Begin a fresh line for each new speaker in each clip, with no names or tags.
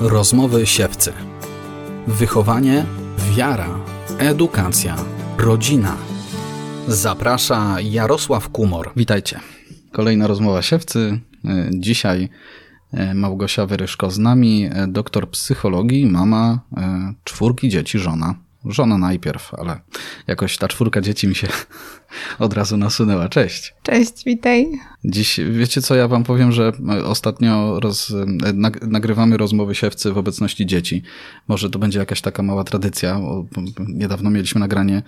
Rozmowy siewcy. Wychowanie, wiara, edukacja, rodzina. Zaprasza Jarosław Kumor.
Witajcie. Kolejna rozmowa siewcy. E, Dzisiaj e, Małgosia Wyryszko z nami, e, doktor psychologii, mama czwórki dzieci, żona. Żona najpierw, ale jakoś ta czwórka dzieci mi się od razu nasunęła. Cześć.
Cześć, witaj.
Dziś, wiecie co, ja wam powiem, że ostatnio roz, nag, nagrywamy rozmowy siewcy w obecności dzieci. Może to będzie jakaś taka mała tradycja. bo Niedawno mieliśmy nagranie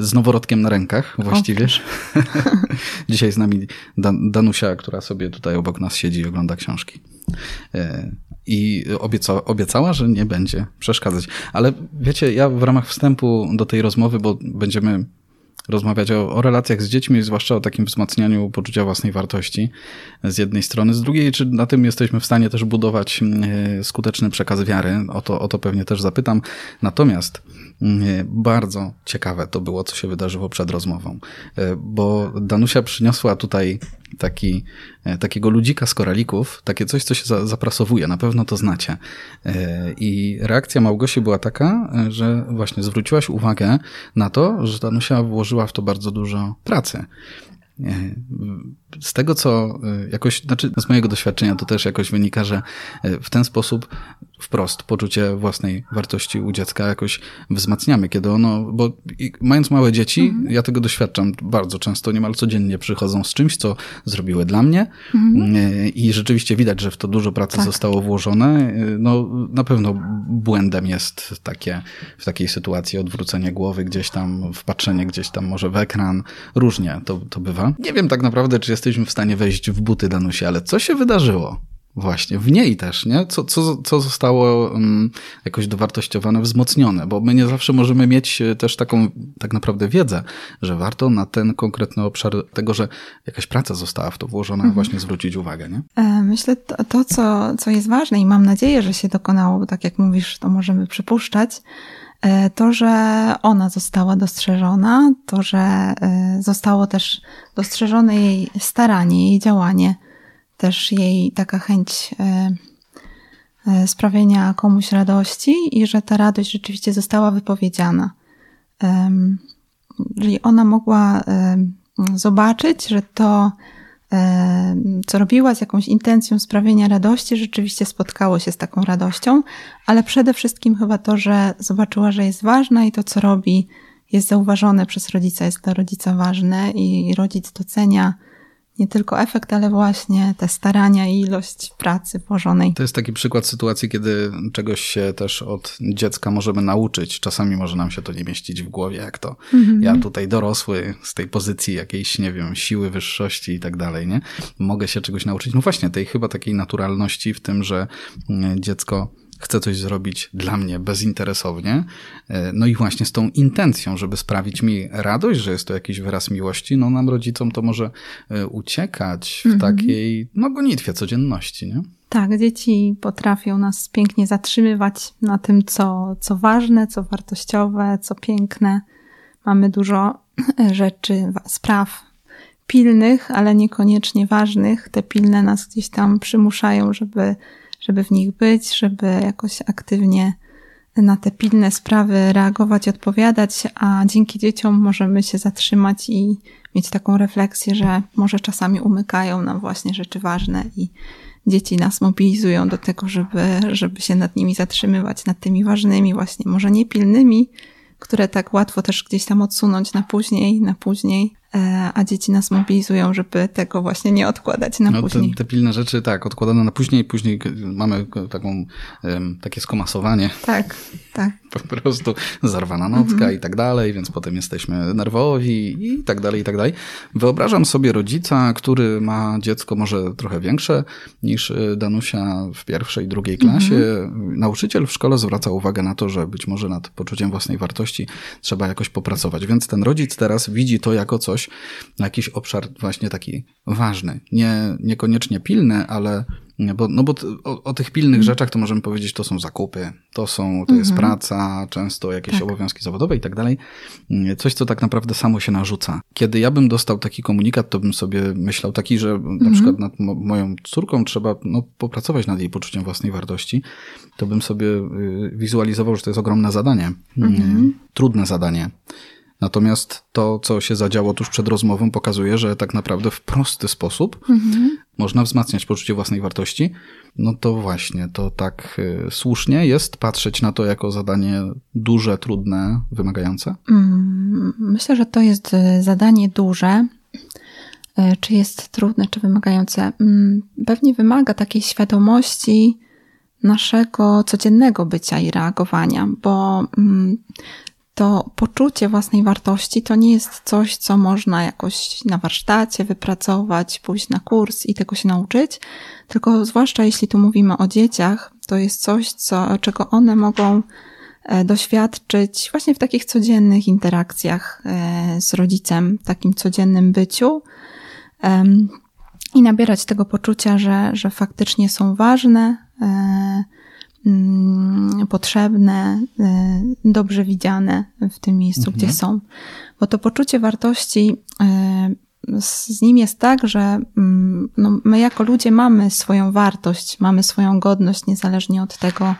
z noworodkiem na rękach właściwie. Dzisiaj z nami Dan, Danusia, która sobie tutaj obok nas siedzi i ogląda książki. I obiecała, obiecała, że nie będzie przeszkadzać. Ale wiecie, ja w ramach wstępu do tej rozmowy, bo będziemy rozmawiać o, o, relacjach z dziećmi, zwłaszcza o takim wzmacnianiu poczucia własnej wartości z jednej strony, z drugiej, czy na tym jesteśmy w stanie też budować e, skuteczny przekaz wiary, o to, o to pewnie też zapytam. Natomiast bardzo ciekawe to było, co się wydarzyło przed rozmową, e, bo Danusia przyniosła tutaj taki, e, takiego ludzika z koralików, takie coś, co się zaprasowuje, na pewno to znacie. I reakcja Małgosi była taka, że właśnie zwróciłaś uwagę na to, że Danusia włożyła w to bardzo dużo pracy. Z tego, co jakoś, znaczy z mojego doświadczenia to też jakoś wynika, że w ten sposób wprost poczucie własnej wartości u dziecka jakoś wzmacniamy, kiedy ono, bo mając małe dzieci, mhm. ja tego doświadczam bardzo często, niemal codziennie przychodzą z czymś, co zrobiły dla mnie mhm. i rzeczywiście widać, że w to dużo pracy tak. zostało włożone. No na pewno błędem jest takie, w takiej sytuacji odwrócenie głowy gdzieś tam, wpatrzenie gdzieś tam może w ekran, różnie to, to bywa. Nie wiem tak naprawdę, czy jesteśmy w stanie wejść w buty Danusi, ale co się wydarzyło? Właśnie, w niej też, nie? Co, co, co zostało um, jakoś dowartościowane, wzmocnione, bo my nie zawsze możemy mieć e, też taką tak naprawdę wiedzę, że warto na ten konkretny obszar tego, że jakaś praca została w to włożona, mhm. właśnie zwrócić uwagę, nie?
E, myślę, to, to co, co jest ważne i mam nadzieję, że się dokonało, bo tak jak mówisz, to możemy przypuszczać, to, że ona została dostrzeżona, to, że zostało też dostrzeżone jej staranie, jej działanie, też jej taka chęć e, e, sprawienia komuś radości i że ta radość rzeczywiście została wypowiedziana. Czyli ona mogła zobaczyć, że to, co robiła z jakąś intencją sprawienia radości, rzeczywiście spotkało się z taką radością, ale przede wszystkim chyba to, że zobaczyła, że jest ważna i to, co robi, jest zauważone przez rodzica, jest dla rodzica ważne i rodzic docenia nie tylko efekt, ale właśnie te starania i ilość pracy włożonej.
To jest taki przykład sytuacji, kiedy czegoś się też od dziecka możemy nauczyć. Czasami może nam się to nie mieścić w głowie, jak to mhm. ja tutaj dorosły z tej pozycji jakiejś, nie wiem, siły, wyższości i tak dalej, nie? Mogę się czegoś nauczyć. No właśnie, tej chyba takiej naturalności w tym, że mm, dziecko chcę coś zrobić dla mnie bezinteresownie. E, no i właśnie z tą intencją, żeby sprawić mi radość, że jest to jakiś wyraz miłości, no nam rodzicom to może e, uciekać w mhm. takiej no, gonitwie codzienności, nie?
Tak, dzieci potrafią nas pięknie zatrzymywać na tym, co, co ważne, co wartościowe, co piękne. Mamy dużo rzeczy, spraw pilnych, ale niekoniecznie ważnych. Te pilne nas gdzieś tam przymuszają, żeby żeby w nich być, żeby jakoś aktywnie na te pilne sprawy reagować, odpowiadać, a dzięki dzieciom możemy się zatrzymać i mieć taką refleksję, że może czasami umykają nam właśnie rzeczy ważne i dzieci nas mobilizują do tego, żeby, żeby się nad nimi zatrzymywać, nad tymi ważnymi, właśnie może niepilnymi, które tak łatwo też gdzieś tam odsunąć na później, na później, a dzieci nas mobilizują, żeby tego właśnie nie odkładać na
no,
później.
Te, te, pilne rzeczy, tak, odkładane na później, później mamy taką, takie skomasowanie.
Tak, tak.
Po prostu zarwana nocka mhm. i tak dalej, więc potem jesteśmy nerwowi i tak dalej, i tak dalej. Wyobrażam sobie rodzica, który ma dziecko może trochę większe niż e, Danusia w pierwszej, drugiej klasie. Mhm. Nauczyciel w szkole zwraca uwagę na to, że być może nad poczuciem własnej wartości trzeba jakoś popracować, więc ten rodzic teraz widzi to jako coś, jakiś obszar właśnie taki ważny. Nie, niekoniecznie pilny, ale Bo, no bo o, o tych pilnych rzeczach to możemy powiedzieć, to są zakupy, to są, to jest praca, często jakieś
Tak.
obowiązki zawodowe i tak dalej. Coś, co tak naprawdę samo się narzuca. Kiedy ja bym dostał taki komunikat, to bym sobie myślał taki, że na przykład nad mo- moją córką trzeba no, popracować nad jej poczuciem własnej wartości, to bym sobie y, wizualizował, że to jest ogromne zadanie. Trudne zadanie. Natomiast to, co się zadziało tuż przed rozmową, pokazuje, że tak naprawdę w prosty sposób można wzmacniać poczucie własnej wartości. No to właśnie, to tak y, słusznie jest patrzeć na to jako zadanie duże, trudne, wymagające.
Mm, Myślę, że to jest e, zadanie duże. E, Czy jest trudne, czy wymagające? Mm, Pewnie wymaga takiej świadomości naszego codziennego bycia i reagowania, bo mm, to poczucie własnej wartości to nie jest coś, co można jakoś na warsztacie wypracować, pójść na kurs i tego się nauczyć, tylko zwłaszcza jeśli tu mówimy o dzieciach, to jest coś, co, czego one mogą e, doświadczyć właśnie w takich codziennych interakcjach e, z rodzicem, takim codziennym byciu i nabierać tego poczucia, że, że faktycznie są ważne, e, potrzebne, e, dobrze widziane w tym miejscu, gdzie są. Bo to poczucie wartości e, z nim jest tak, że mm, no, my jako ludzie mamy swoją wartość, mamy swoją godność, niezależnie od tego,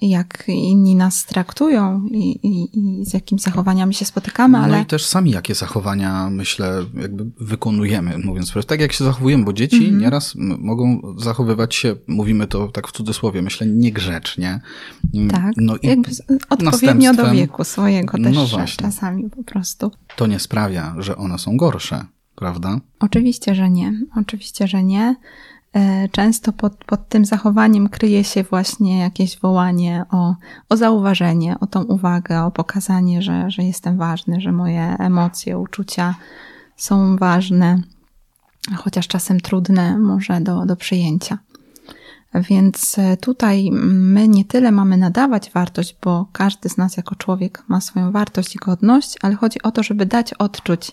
jak inni nas traktują i, i, i z jakimi zachowaniami się spotykamy,
No
ale
i też sami jakie zachowania, myślę, jakby wykonujemy, mówiąc wprost. Tak jak się zachowujemy, bo dzieci
Mhm.
nieraz m- mogą zachowywać się, mówimy to tak w cudzysłowie, myślę, niegrzecznie. Mm,
tak,
No i
jakby z- odpowiednio do wieku swojego też
No właśnie.
czasami po prostu.
to nie sprawia, że one są gorsze, prawda?
Oczywiście, że nie. Oczywiście, że nie. E, Często pod, pod tym zachowaniem kryje się właśnie jakieś wołanie o, o zauważenie, o tą uwagę, o pokazanie, że, że jestem ważny, że moje emocje, uczucia są ważne, chociaż czasem trudne może do, do przyjęcia. Więc e, tutaj my nie tyle mamy nadawać wartość, bo każdy z nas jako człowiek ma swoją wartość i godność, ale chodzi o to, żeby dać odczuć,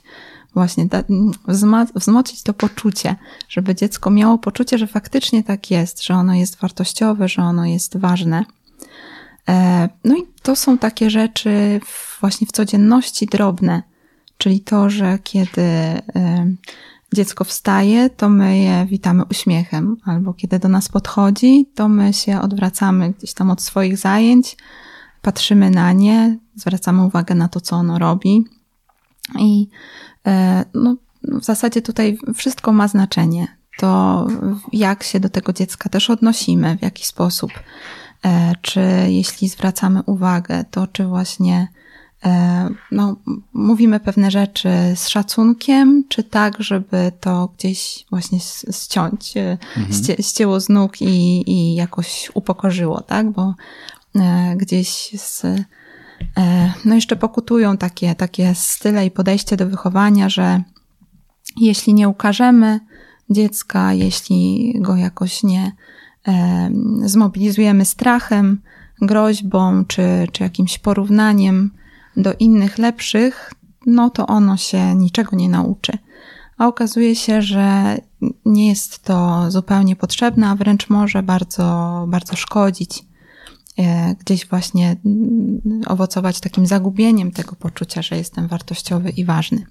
właśnie da, wzmocnić to poczucie, żeby dziecko miało poczucie, że faktycznie tak jest, że ono jest wartościowe, że ono jest ważne. E, No i to są takie rzeczy właśnie w codzienności drobne, czyli to, że kiedy e, dziecko wstaje, to my je witamy uśmiechem, albo kiedy do nas podchodzi, to my się odwracamy gdzieś tam od swoich zajęć, patrzymy na nie, zwracamy uwagę na to, co ono robi. I no, w zasadzie tutaj wszystko ma znaczenie. To jak się do tego dziecka też odnosimy, w jaki sposób. E, Czy jeśli zwracamy uwagę, to czy właśnie e, no, mówimy pewne rzeczy z szacunkiem, czy tak, żeby to gdzieś właśnie ściąć, e, ście, ścięło z nóg i, i jakoś upokorzyło, tak? Bo e, gdzieś z, e, no jeszcze pokutują takie, takie style i podejście do wychowania, że jeśli nie ukażemy dziecka, jeśli go jakoś nie e, zmobilizujemy strachem, groźbą czy, czy jakimś porównaniem do innych lepszych, no to ono się niczego nie nauczy. A okazuje się, że nie jest to zupełnie potrzebne, a wręcz może bardzo, bardzo szkodzić. E, Gdzieś właśnie mm, owocować takim zagubieniem tego poczucia, że jestem wartościowy i ważny.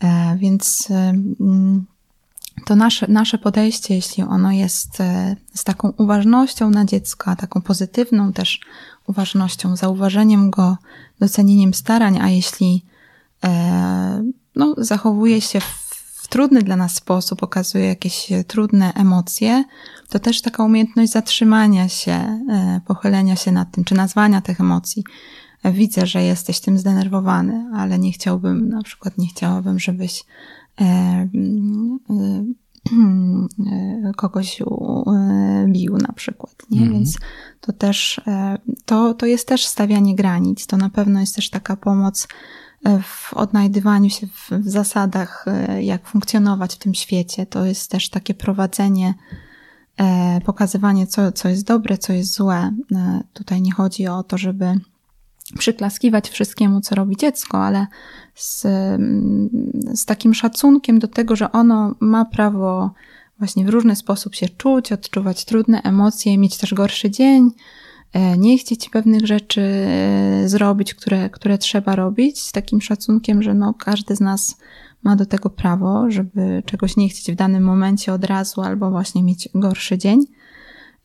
E, Więc mm, to nasze, nasze podejście, jeśli ono jest e, z taką uważnością na dziecka, taką pozytywną też uważnością, zauważeniem go, docenieniem starań, a jeśli no, zachowuje się w, w trudny dla nas sposób, okazuje jakieś trudne emocje, to też taka umiejętność zatrzymania się, e, pochylenia się nad tym, czy nazwania tych emocji. E, Widzę, że jesteś tym zdenerwowany, ale nie chciałbym, na przykład nie chciałabym, żebyś e, mm, e, kogoś e, bił na przykład, nie? Więc to też, e, to, to jest też stawianie granic. To na pewno jest też taka pomoc e, w odnajdywaniu się w, w zasadach, e, jak funkcjonować w tym świecie. To jest też takie prowadzenie, e, pokazywanie, co, co jest dobre, co jest złe. E, Tutaj nie chodzi o to, żeby przyklaskiwać wszystkiemu, co robi dziecko, ale z, mm, z takim szacunkiem do tego, że ono ma prawo właśnie w różny sposób się czuć, odczuwać trudne emocje, mieć też gorszy dzień, nie chcieć pewnych rzeczy e, zrobić, które, które trzeba robić, z takim szacunkiem, że no, każdy z nas ma do tego prawo, żeby czegoś nie chcieć w danym momencie od razu albo właśnie mieć gorszy dzień.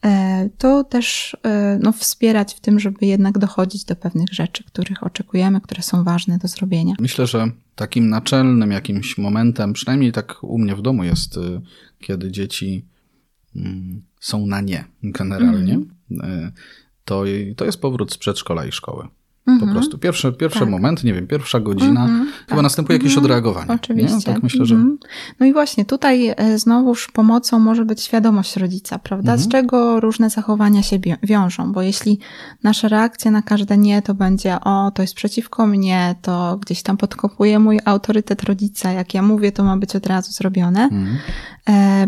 E, to też e, no, wspierać w tym, żeby jednak dochodzić do pewnych rzeczy, których oczekujemy, które są ważne do zrobienia.
Myślę, że takim naczelnym jakimś momentem, przynajmniej tak u mnie w domu jest, y, kiedy dzieci mm, są na nie generalnie, mm. To, to jest powrót z przedszkola i szkoły. Mhm. Po prostu pierwszy, pierwszy tak. moment, nie wiem, pierwsza godzina, mhm, chyba tak. następuje jakieś mhm. odreagowanie.
Oczywiście. Nie?
Tak myślę, że...
Mhm. No i właśnie tutaj e, znowuż pomocą może być świadomość rodzica, prawda? Z mhm. czego różne zachowania się wiążą, bo jeśli nasza reakcja na każde nie to będzie o, to jest przeciwko mnie, to gdzieś tam podkopuje mój autorytet rodzica, jak ja mówię, to ma być od razu zrobione, mhm.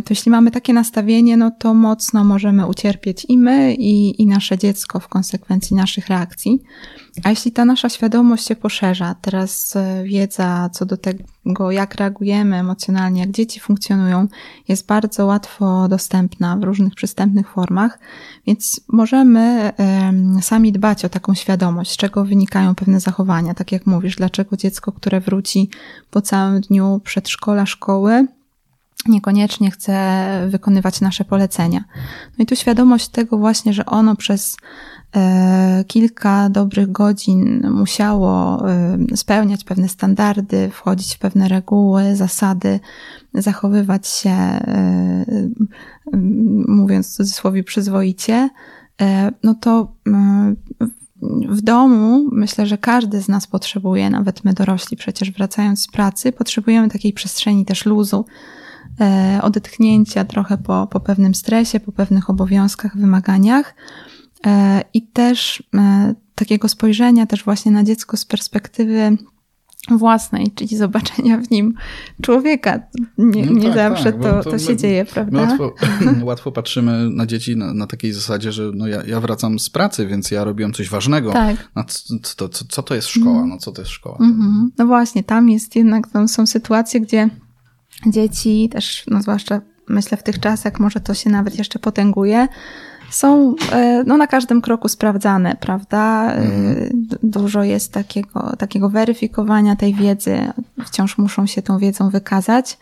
To jeśli mamy takie nastawienie, no to mocno możemy ucierpieć i my, i, i nasze dziecko w konsekwencji naszych reakcji. A jeśli ta nasza świadomość się poszerza, teraz e, wiedza co do tego, jak reagujemy emocjonalnie, jak dzieci funkcjonują, jest bardzo łatwo dostępna w różnych przystępnych formach, więc możemy sami dbać o taką świadomość, z czego wynikają pewne zachowania. Tak jak mówisz, dlaczego dziecko, które wróci po całym dniu przedszkola, szkoły, niekoniecznie chce wykonywać nasze polecenia. No i tu świadomość tego właśnie, że ono przez E, kilka dobrych godzin musiało e, spełniać pewne standardy, wchodzić w pewne reguły, zasady, zachowywać się, e, mówiąc w cudzysłowie, przyzwoicie, no to w domu myślę, że każdy z nas potrzebuje, nawet my dorośli przecież wracając z pracy, potrzebujemy takiej przestrzeni też luzu, odetchnięcia trochę po, po pewnym stresie, po pewnych obowiązkach, wymaganiach. E, i też e, takiego spojrzenia też właśnie na dziecko z perspektywy własnej, czyli zobaczenia w nim człowieka. Nie, no nie tak, zawsze tak, to, to, to, się dzieje, prawda?
Łatwo, łatwo, patrzymy na dzieci na, na, takiej zasadzie, że no ja, ja wracam z pracy, więc ja robiłam coś ważnego. Tak. No, co, co, co to jest szkoła? Mhm. No co to jest szkoła? Mm -hmm.
No właśnie, tam jest jednak, tam są sytuacje, gdzie dzieci też, no zwłaszcza myślę w tych czasach, może to się nawet jeszcze potęguje, są e, no, na każdym kroku sprawdzane, prawda? E, mhm. Dużo jest takiego, takiego weryfikowania tej wiedzy, wciąż muszą się tą wiedzą wykazać e,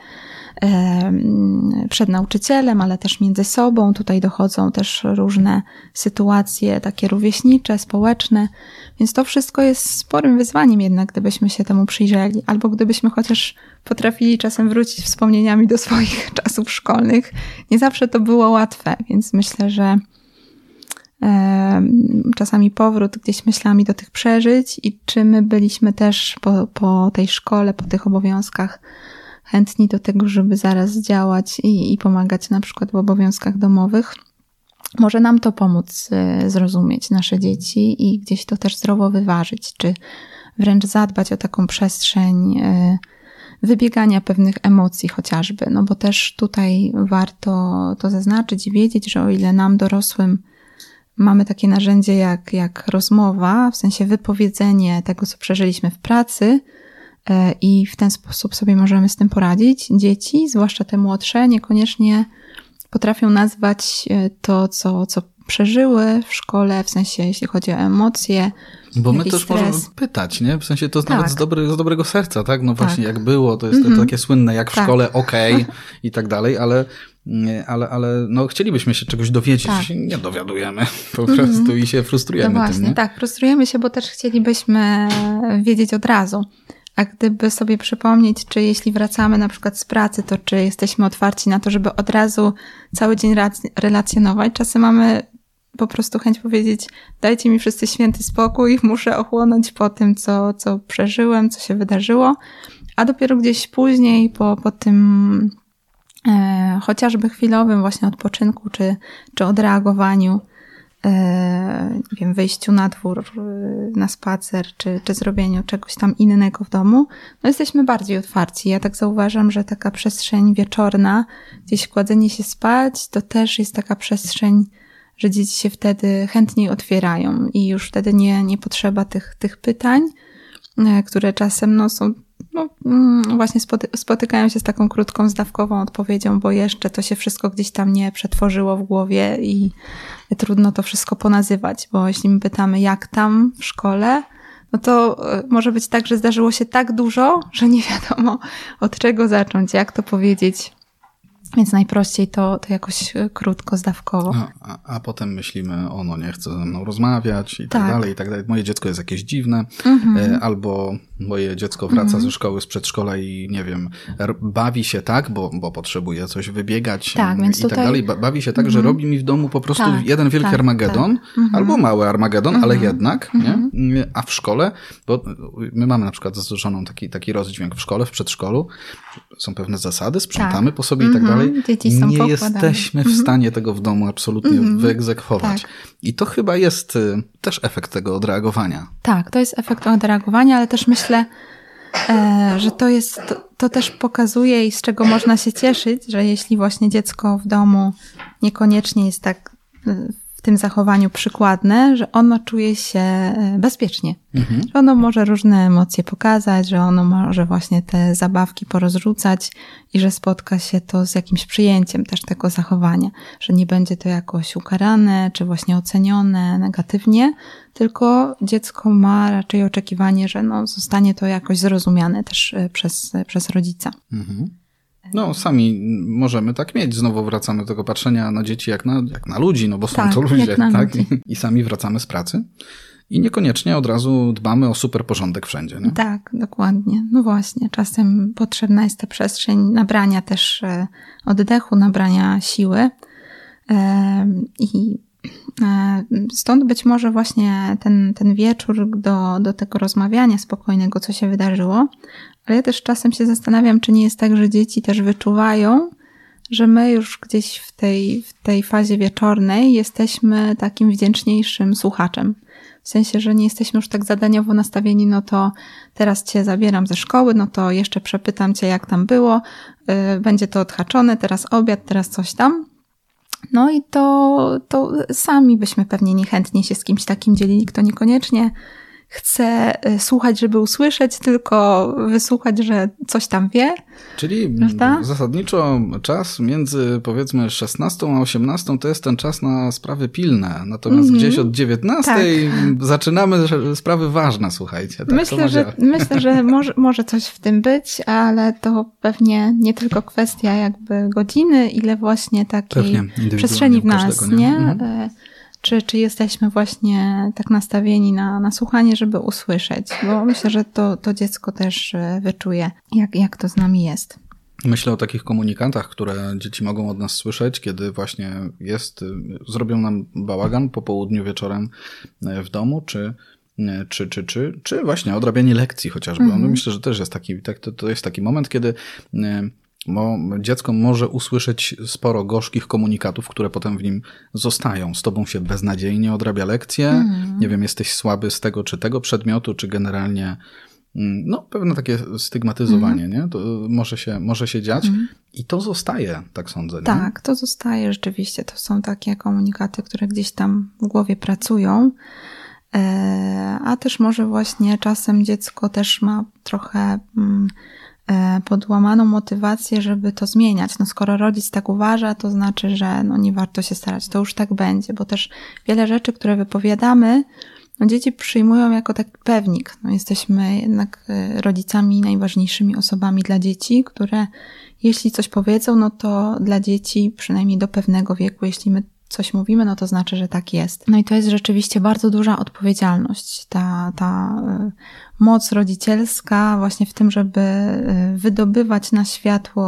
przed nauczycielem, ale też między sobą. Tutaj dochodzą też różne sytuacje takie rówieśnicze, społeczne, więc to wszystko jest sporym wyzwaniem jednak, gdybyśmy się temu przyjrzeli, albo gdybyśmy chociaż potrafili czasem wrócić wspomnieniami do swoich czasów szkolnych. Nie zawsze to było łatwe, więc myślę, że czasami powrót gdzieś myślami do tych przeżyć i czy my byliśmy też po, po tej szkole, po tych obowiązkach chętni do tego, żeby zaraz działać i, i pomagać na przykład w obowiązkach domowych. Może nam to pomóc e, zrozumieć nasze dzieci i gdzieś to też zdrowo wyważyć, czy wręcz zadbać o taką przestrzeń e, wybiegania pewnych emocji chociażby, no bo też tutaj warto to zaznaczyć i wiedzieć, że o ile nam dorosłym mamy takie narzędzie jak, jak rozmowa, w sensie wypowiedzenie tego, co przeżyliśmy w pracy, i w ten sposób sobie możemy z tym poradzić. Dzieci, zwłaszcza te młodsze, niekoniecznie potrafią nazwać e, to, co, co przeżyły w szkole, w sensie jeśli chodzi o emocje.
Bo my też stres. możemy pytać, nie? W sensie to tak. nawet z, dobry, z dobrego serca, tak? No właśnie, tak. jak było, to jest mm -hmm. to takie słynne, jak w tak. szkole, okej okay, i tak dalej, ale ale, ale no, chcielibyśmy się czegoś dowiedzieć, tak. nie dowiadujemy po prostu mm -hmm. i się frustrujemy.
No właśnie,
tym,
tak, frustrujemy się, bo też chcielibyśmy wiedzieć od razu. A gdyby sobie przypomnieć, czy jeśli wracamy na przykład z pracy, to czy jesteśmy otwarci na to, żeby od razu cały dzień relacjonować. Czasem mamy po prostu chęć powiedzieć, dajcie mi wszyscy święty spokój, muszę ochłonąć po tym, co, co przeżyłem, co się wydarzyło. A dopiero gdzieś później, po, po tym e, chociażby chwilowym właśnie odpoczynku, czy, czy odreagowaniu, wiem, wyjściu na dwór, e, na spacer, czy, czy zrobieniu czegoś tam innego w domu, no jesteśmy bardziej otwarci. Ja tak zauważam, że taka przestrzeń wieczorna, gdzieś kładzenie się spać, to też jest taka przestrzeń, że dzieci się wtedy chętniej otwierają i już wtedy nie, nie potrzeba tych, tych pytań, e, które czasem no, są no, mm, właśnie spoty- spotykają się z taką krótką, zdawkową odpowiedzią, bo jeszcze to się wszystko gdzieś tam nie przetworzyło w głowie i trudno to wszystko ponazywać, bo jeśli my pytamy, jak tam w szkole, no to e, może być tak, że zdarzyło się tak dużo, że nie wiadomo od czego zacząć, jak to powiedzieć. Więc najprościej to, to jakoś e, krótko, zdawkowo.
A, a, a potem myślimy, ono nie chce ze mną rozmawiać i tak,
Tak.
dalej, i tak dalej. Moje dziecko jest jakieś dziwne,
Mhm.
e, albo moje dziecko wraca ze szkoły, z przedszkola i nie wiem, bawi się tak, bo, bo potrzebuje coś wybiegać
Tak,
mm, i tak
tutaj-
dalej. Ba- Bawi się tak, że robi mi w domu po prostu
Tak,
jeden wielki
tak,
Armagedon,
tak. Mhm.
albo mały Armagedon, ale jednak, nie? A w szkole, bo my mamy na przykład z żoną taki, taki rozdźwięk w szkole, w przedszkolu, są pewne zasady, sprzątamy
Tak.
po sobie i tak
Mhm.
dalej.
Dzieci są
nie
poukładane.
jesteśmy w stanie tego w domu absolutnie wyegzekwować.
Tak.
I to chyba jest y, też efekt tego odreagowania.
Tak, to jest efekt odreagowania, ale też myślę, e, że to jest, to, to też pokazuje i z czego można się cieszyć, że jeśli właśnie dziecko w domu niekoniecznie jest tak w tym zachowaniu przykładne, że ono czuje się e, bezpiecznie. Że ono może różne emocje pokazać, że ono może właśnie te zabawki porozrzucać i że spotka się to z jakimś przyjęciem też tego zachowania, że nie będzie to jakoś ukarane czy właśnie ocenione negatywnie, tylko dziecko ma raczej oczekiwanie, że no, zostanie to jakoś zrozumiane też e, przez, e, przez rodzica.
No, sami możemy tak mieć. Znowu wracamy do tego patrzenia na dzieci jak na, jak na ludzi, no bo są
Tak,
to
jak
ludzie, tak?
ludzi.
I sami wracamy z pracy. I niekoniecznie od razu dbamy o super porządek wszędzie. Nie?
Tak, dokładnie. No właśnie, czasem potrzebna jest ta przestrzeń nabrania też e, oddechu, nabrania siły. I e, stąd być może właśnie ten, ten wieczór do, do tego rozmawiania spokojnego, co się wydarzyło. Ale ja też czasem się zastanawiam, czy nie jest tak, że dzieci też wyczuwają, że my już gdzieś w tej, w tej fazie wieczornej jesteśmy takim wdzięczniejszym słuchaczem. W sensie, że nie jesteśmy już tak zadaniowo nastawieni, no to teraz cię zabieram ze szkoły, no to jeszcze przepytam cię, jak tam było, yy, będzie to odhaczone, teraz obiad, teraz coś tam. No i to, to sami byśmy pewnie niechętnie się z kimś takim dzielili, kto niekoniecznie chce y, słuchać, żeby usłyszeć, tylko wysłuchać, że coś tam wie.
Czyli
Prawda?
zasadniczo czas między powiedzmy 16 a 18 to jest ten czas na sprawy pilne. Natomiast
Mhm.
gdzieś od 19 zaczynamy że- sprawy ważne, słuchajcie. Tak
myślę, że, myślę, że może, może coś w tym być, ale to pewnie nie tylko kwestia jakby godziny, ile właśnie takiej przestrzeni w nas, nie?
nie? Mhm.
E, Czy, czy jesteśmy właśnie tak nastawieni na, na słuchanie, żeby usłyszeć? Bo myślę, że to, to dziecko też e, wyczuje, jak, jak to z nami jest.
Myślę o takich komunikatach, które dzieci mogą od nas słyszeć, kiedy właśnie jest, y, zrobią nam bałagan po południu wieczorem y, w domu, czy, czy, czy, czy, czy właśnie odrabianie lekcji chociażby. No myślę, że też jest taki, tak, to, to jest taki moment, kiedy y, mo, dziecko może usłyszeć sporo gorzkich komunikatów, które potem w nim zostają. Z tobą się beznadziejnie odrabia lekcje, nie wiem, jesteś słaby z tego czy tego przedmiotu, czy generalnie Mm, no, pewne takie stygmatyzowanie, nie? To może się, może się dziać i to zostaje, tak sądzę. Nie?
Tak, to zostaje rzeczywiście. To są takie komunikaty, które gdzieś tam w głowie pracują. E, A też może właśnie czasem dziecko też ma trochę mm, podłamaną motywację, żeby to zmieniać. No skoro rodzic tak uważa, to znaczy, że no nie warto się starać. To już tak będzie, bo też wiele rzeczy, które wypowiadamy, no dzieci przyjmują jako taki pewnik. No jesteśmy jednak e, rodzicami, najważniejszymi osobami dla dzieci, które jeśli coś powiedzą, no to dla dzieci, przynajmniej do pewnego wieku, jeśli my coś mówimy, no to znaczy, że tak jest. No i to jest rzeczywiście bardzo duża odpowiedzialność, ta, ta e, moc rodzicielska właśnie w tym, żeby e, wydobywać na światło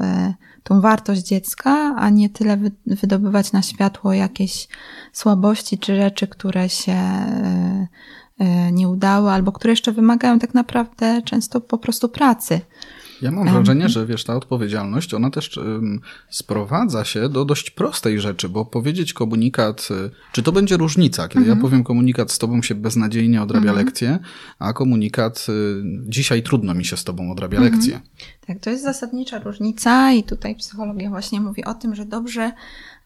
e, tą wartość dziecka, a nie tyle wy, wydobywać na światło jakieś słabości czy rzeczy, które się nie udały, albo które jeszcze wymagają tak naprawdę często po prostu pracy.
Ja mam wrażenie, że wiesz, ta odpowiedzialność, ona też sprowadza się do dość prostej rzeczy, bo powiedzieć komunikat, y, czy to będzie różnica, kiedy ja powiem komunikat z tobą się beznadziejnie odrabia lekcję, a komunikat y, dzisiaj trudno mi się z tobą odrabia lekcję.
Tak, to jest zasadnicza różnica i tutaj psychologia właśnie mówi o tym, że dobrze,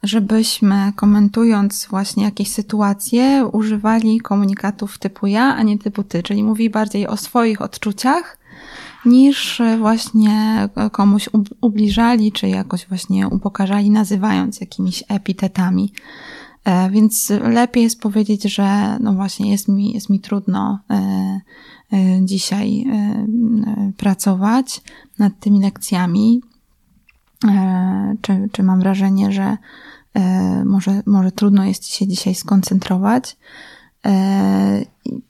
żebyśmy komentując właśnie jakieś sytuacje używali komunikatów typu ja, a nie typu ty, czyli mówi bardziej o swoich odczuciach niż właśnie komuś ubliżali, czy jakoś właśnie upokarzali, nazywając jakimiś epitetami. E, więc lepiej jest powiedzieć, że no właśnie jest mi, jest mi trudno e, e, dzisiaj pracować nad tymi lekcjami, czy, czy mam wrażenie, że może, może trudno jest się dzisiaj skoncentrować,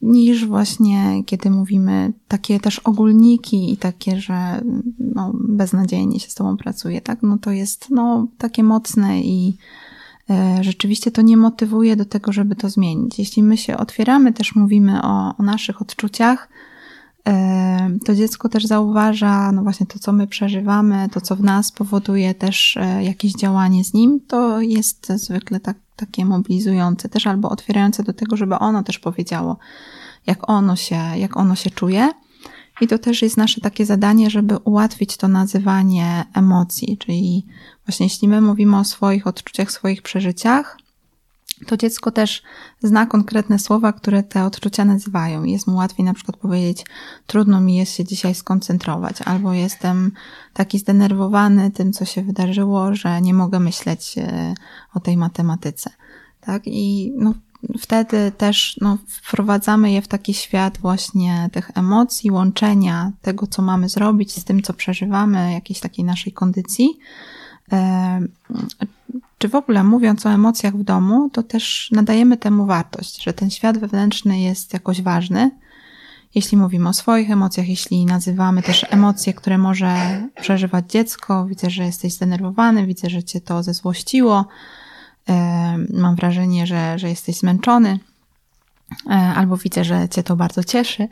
niż właśnie kiedy mówimy takie też ogólniki i takie, że no, beznadziejnie się z tobą pracuje, tak? No to jest no, takie mocne i E, rzeczywiście to nie motywuje do tego, żeby to zmienić. Jeśli my się otwieramy, też mówimy o, o naszych odczuciach, e, to dziecko też zauważa, no właśnie to, co my przeżywamy, to, co w nas powoduje też e, jakieś działanie z nim, to jest zwykle tak, takie mobilizujące też albo otwierające do tego, żeby ono też powiedziało, jak ono się, jak ono się czuje. I to też jest nasze takie zadanie, żeby ułatwić to nazywanie emocji, czyli właśnie jeśli my mówimy o swoich odczuciach, swoich przeżyciach, to dziecko też zna konkretne słowa, które te odczucia nazywają. Jest mu łatwiej na przykład powiedzieć, trudno mi jest się dzisiaj skoncentrować, albo jestem taki zdenerwowany tym, co się wydarzyło, że nie mogę myśleć e, o tej matematyce. Tak? I no, wtedy też no, wprowadzamy je w taki świat właśnie tych emocji, łączenia tego, co mamy zrobić z tym, co przeżywamy, jakiejś takiej naszej kondycji. Czy w ogóle mówiąc o emocjach w domu, to też nadajemy temu wartość, że ten świat wewnętrzny jest jakoś ważny. Jeśli mówimy o swoich emocjach, jeśli nazywamy też emocje, które może przeżywać dziecko, widzę, że jesteś zdenerwowany, widzę, że cię to zezłościło, mam wrażenie, że, że jesteś zmęczony, albo widzę, że cię to bardzo cieszy,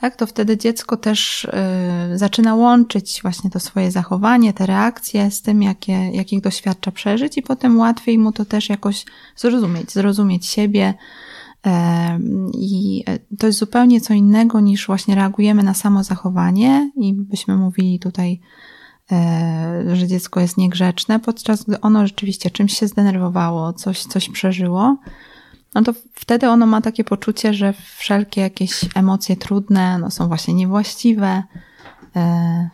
tak, to wtedy dziecko też y, zaczyna łączyć właśnie to swoje zachowanie, te reakcje z tym, jakie, jakich doświadcza przeżyć, i potem łatwiej mu to też jakoś zrozumieć, zrozumieć siebie. I to jest zupełnie co innego niż właśnie reagujemy na samo zachowanie i byśmy mówili tutaj E, że dziecko jest niegrzeczne, podczas gdy ono rzeczywiście czymś się zdenerwowało, coś, coś przeżyło, no to wtedy ono ma takie poczucie, że wszelkie jakieś emocje trudne no są właśnie niewłaściwe, e,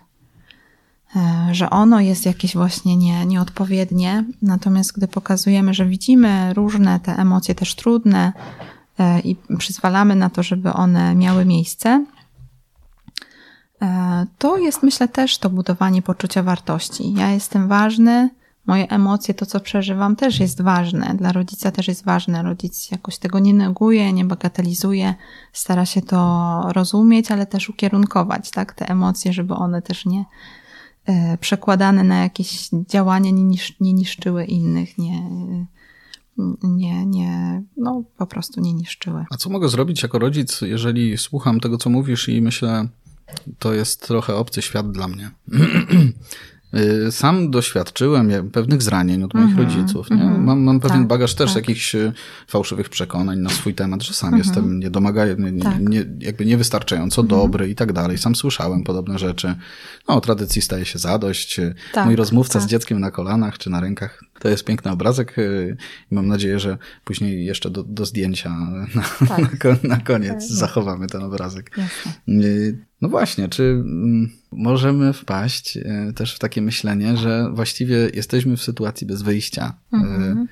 e, że ono jest jakieś właśnie nie, nieodpowiednie. Natomiast gdy pokazujemy, że widzimy różne te emocje też trudne i przyzwalamy na to, żeby one miały miejsce, E, to jest, myślę, też to budowanie poczucia wartości. Ja jestem ważny, moje emocje, to co przeżywam, też jest ważne. Dla rodzica też jest ważne. Rodzic jakoś tego nie neguje, nie bagatelizuje, stara się to rozumieć, ale też ukierunkować, tak, te emocje, żeby one też nie e, przekładane na jakieś działania nie, nisz, nie niszczyły innych, nie, nie, nie, no po prostu nie niszczyły.
A co mogę zrobić jako rodzic, jeżeli słucham tego, co mówisz i myślę, to jest trochę obcy świat dla mnie. Y, sam doświadczyłem pewnych zranień od moich mm -hmm, rodziców. Nie? -hmm, mam, mam pewien tak, bagaż też tak. jakichś y, fałszywych przekonań na swój temat, że sam mm -hmm. jestem niedomagający, nie, tak. nie, jakby niewystarczająco mhm. dobry i tak dalej. Sam słyszałem podobne rzeczy. No, tradycji staje się zadość. Tak, Mój rozmówca z tak. dzieckiem na kolanach czy na rękach to jest piękny obrazek y, i mam nadzieję, że później jeszcze do, do zdjęcia na, tak. na, na koniec tak. zachowamy ten obrazek. Jasne. No właśnie, czy mm, możemy wpaść e, też w takie myślenie, że właściwie jesteśmy w sytuacji bez wyjścia? Mhm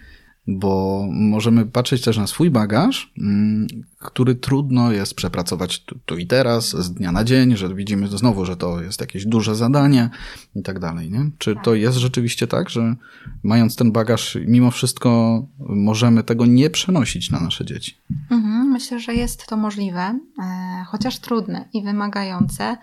bo możemy patrzeć też na swój bagaż, mm, który trudno jest przepracować tu, tu, i teraz, z dnia na dzień, że widzimy znowu, że to jest jakieś duże zadanie i tak dalej. Nie? Czy to tak. jest rzeczywiście tak, że mając ten bagaż, mimo wszystko możemy tego nie przenosić na nasze dzieci?
Mhm, myślę, że jest to możliwe, e, chociaż trudne i wymagające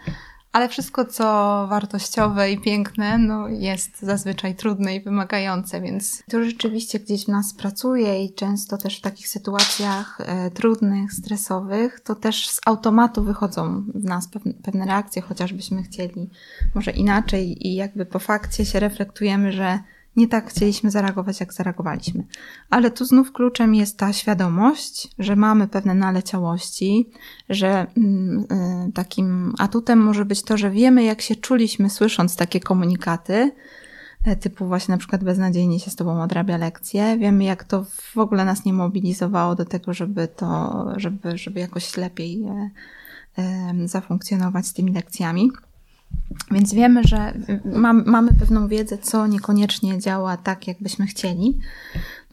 ale wszystko, co wartościowe i piękne, no, jest zazwyczaj trudne i wymagające, więc to rzeczywiście gdzieś w nas pracuje i często też w takich sytuacjach e, trudnych, stresowych, to też z automatu wychodzą w nas pewne, pewne reakcje, chociażbyśmy chcieli może inaczej i jakby po fakcie się reflektujemy, że nie tak chcieliśmy zareagować, jak zareagowaliśmy. Ale tu znów kluczem jest ta świadomość, że mamy pewne naleciałości, że mm, y, takim atutem może być to, że wiemy, jak się czuliśmy słysząc takie komunikaty, e, typu właśnie na przykład beznadziejnie się z tobą odrabia lekcje. Wiemy, jak to w ogóle nas nie mobilizowało do tego, żeby to, żeby, żeby jakoś lepiej e, e, zafunkcjonować z tymi lekcjami. Więc wiemy, że mam, mamy pewną wiedzę, co niekoniecznie działa tak, jakbyśmy chcieli.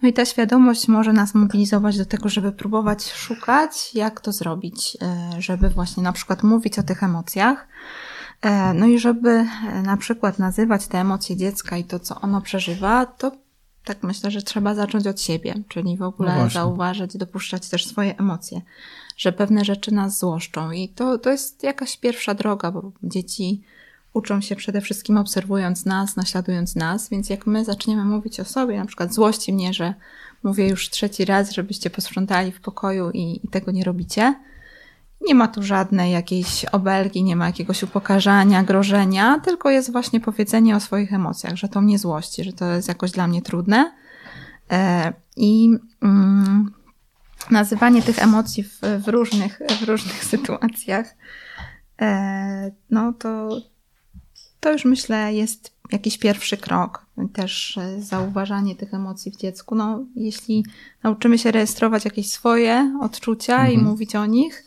No i ta świadomość może nas mobilizować do tego, żeby próbować szukać, jak to zrobić, e, żeby właśnie na przykład mówić o tych emocjach. E, no i żeby e, na przykład nazywać te emocje dziecka i to, co ono przeżywa, to tak myślę, że trzeba zacząć od siebie, czyli w ogóle no zauważyć, dopuszczać też swoje emocje, że pewne rzeczy nas złoszczą. I to, to jest jakaś pierwsza droga, bo dzieci uczą się przede wszystkim obserwując nas, naśladując nas, więc jak my zaczniemy mówić o sobie, na przykład złości mnie, że mówię już trzeci raz, żebyście posprzątali w pokoju i, i tego nie robicie, nie ma tu żadnej jakiejś obelgi, nie ma jakiegoś upokarzania, grożenia, tylko jest właśnie powiedzenie o swoich emocjach, że to mnie złości, że to jest jakoś dla mnie trudne. E, I mm, nazywanie tych emocji w, w, różnych, w różnych sytuacjach, e, no to, to już myślę jest jakiś pierwszy krok. Też e, zauważanie tych emocji w dziecku. No, jeśli nauczymy się rejestrować jakieś swoje odczucia mhm. i mówić o nich,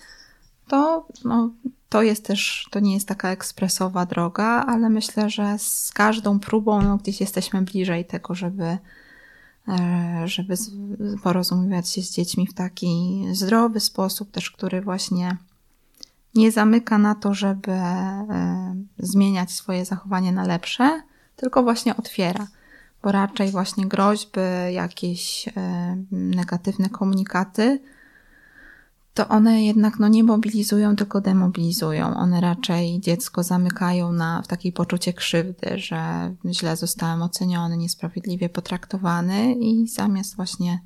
to no, to jest też, to nie jest taka ekspresowa droga, ale myślę, że z każdą próbą no, gdzieś jesteśmy bliżej tego, żeby, żeby porozumiewać się z dziećmi w taki zdrowy sposób, też który właśnie nie zamyka na to, żeby e, zmieniać swoje zachowanie na lepsze, tylko właśnie otwiera, bo raczej właśnie groźby, jakieś e, negatywne komunikaty, to one jednak no, nie mobilizują, tylko demobilizują. One raczej dziecko zamykają na, w takiej poczucie krzywdy, że źle zostałem oceniony, niesprawiedliwie potraktowany i zamiast właśnie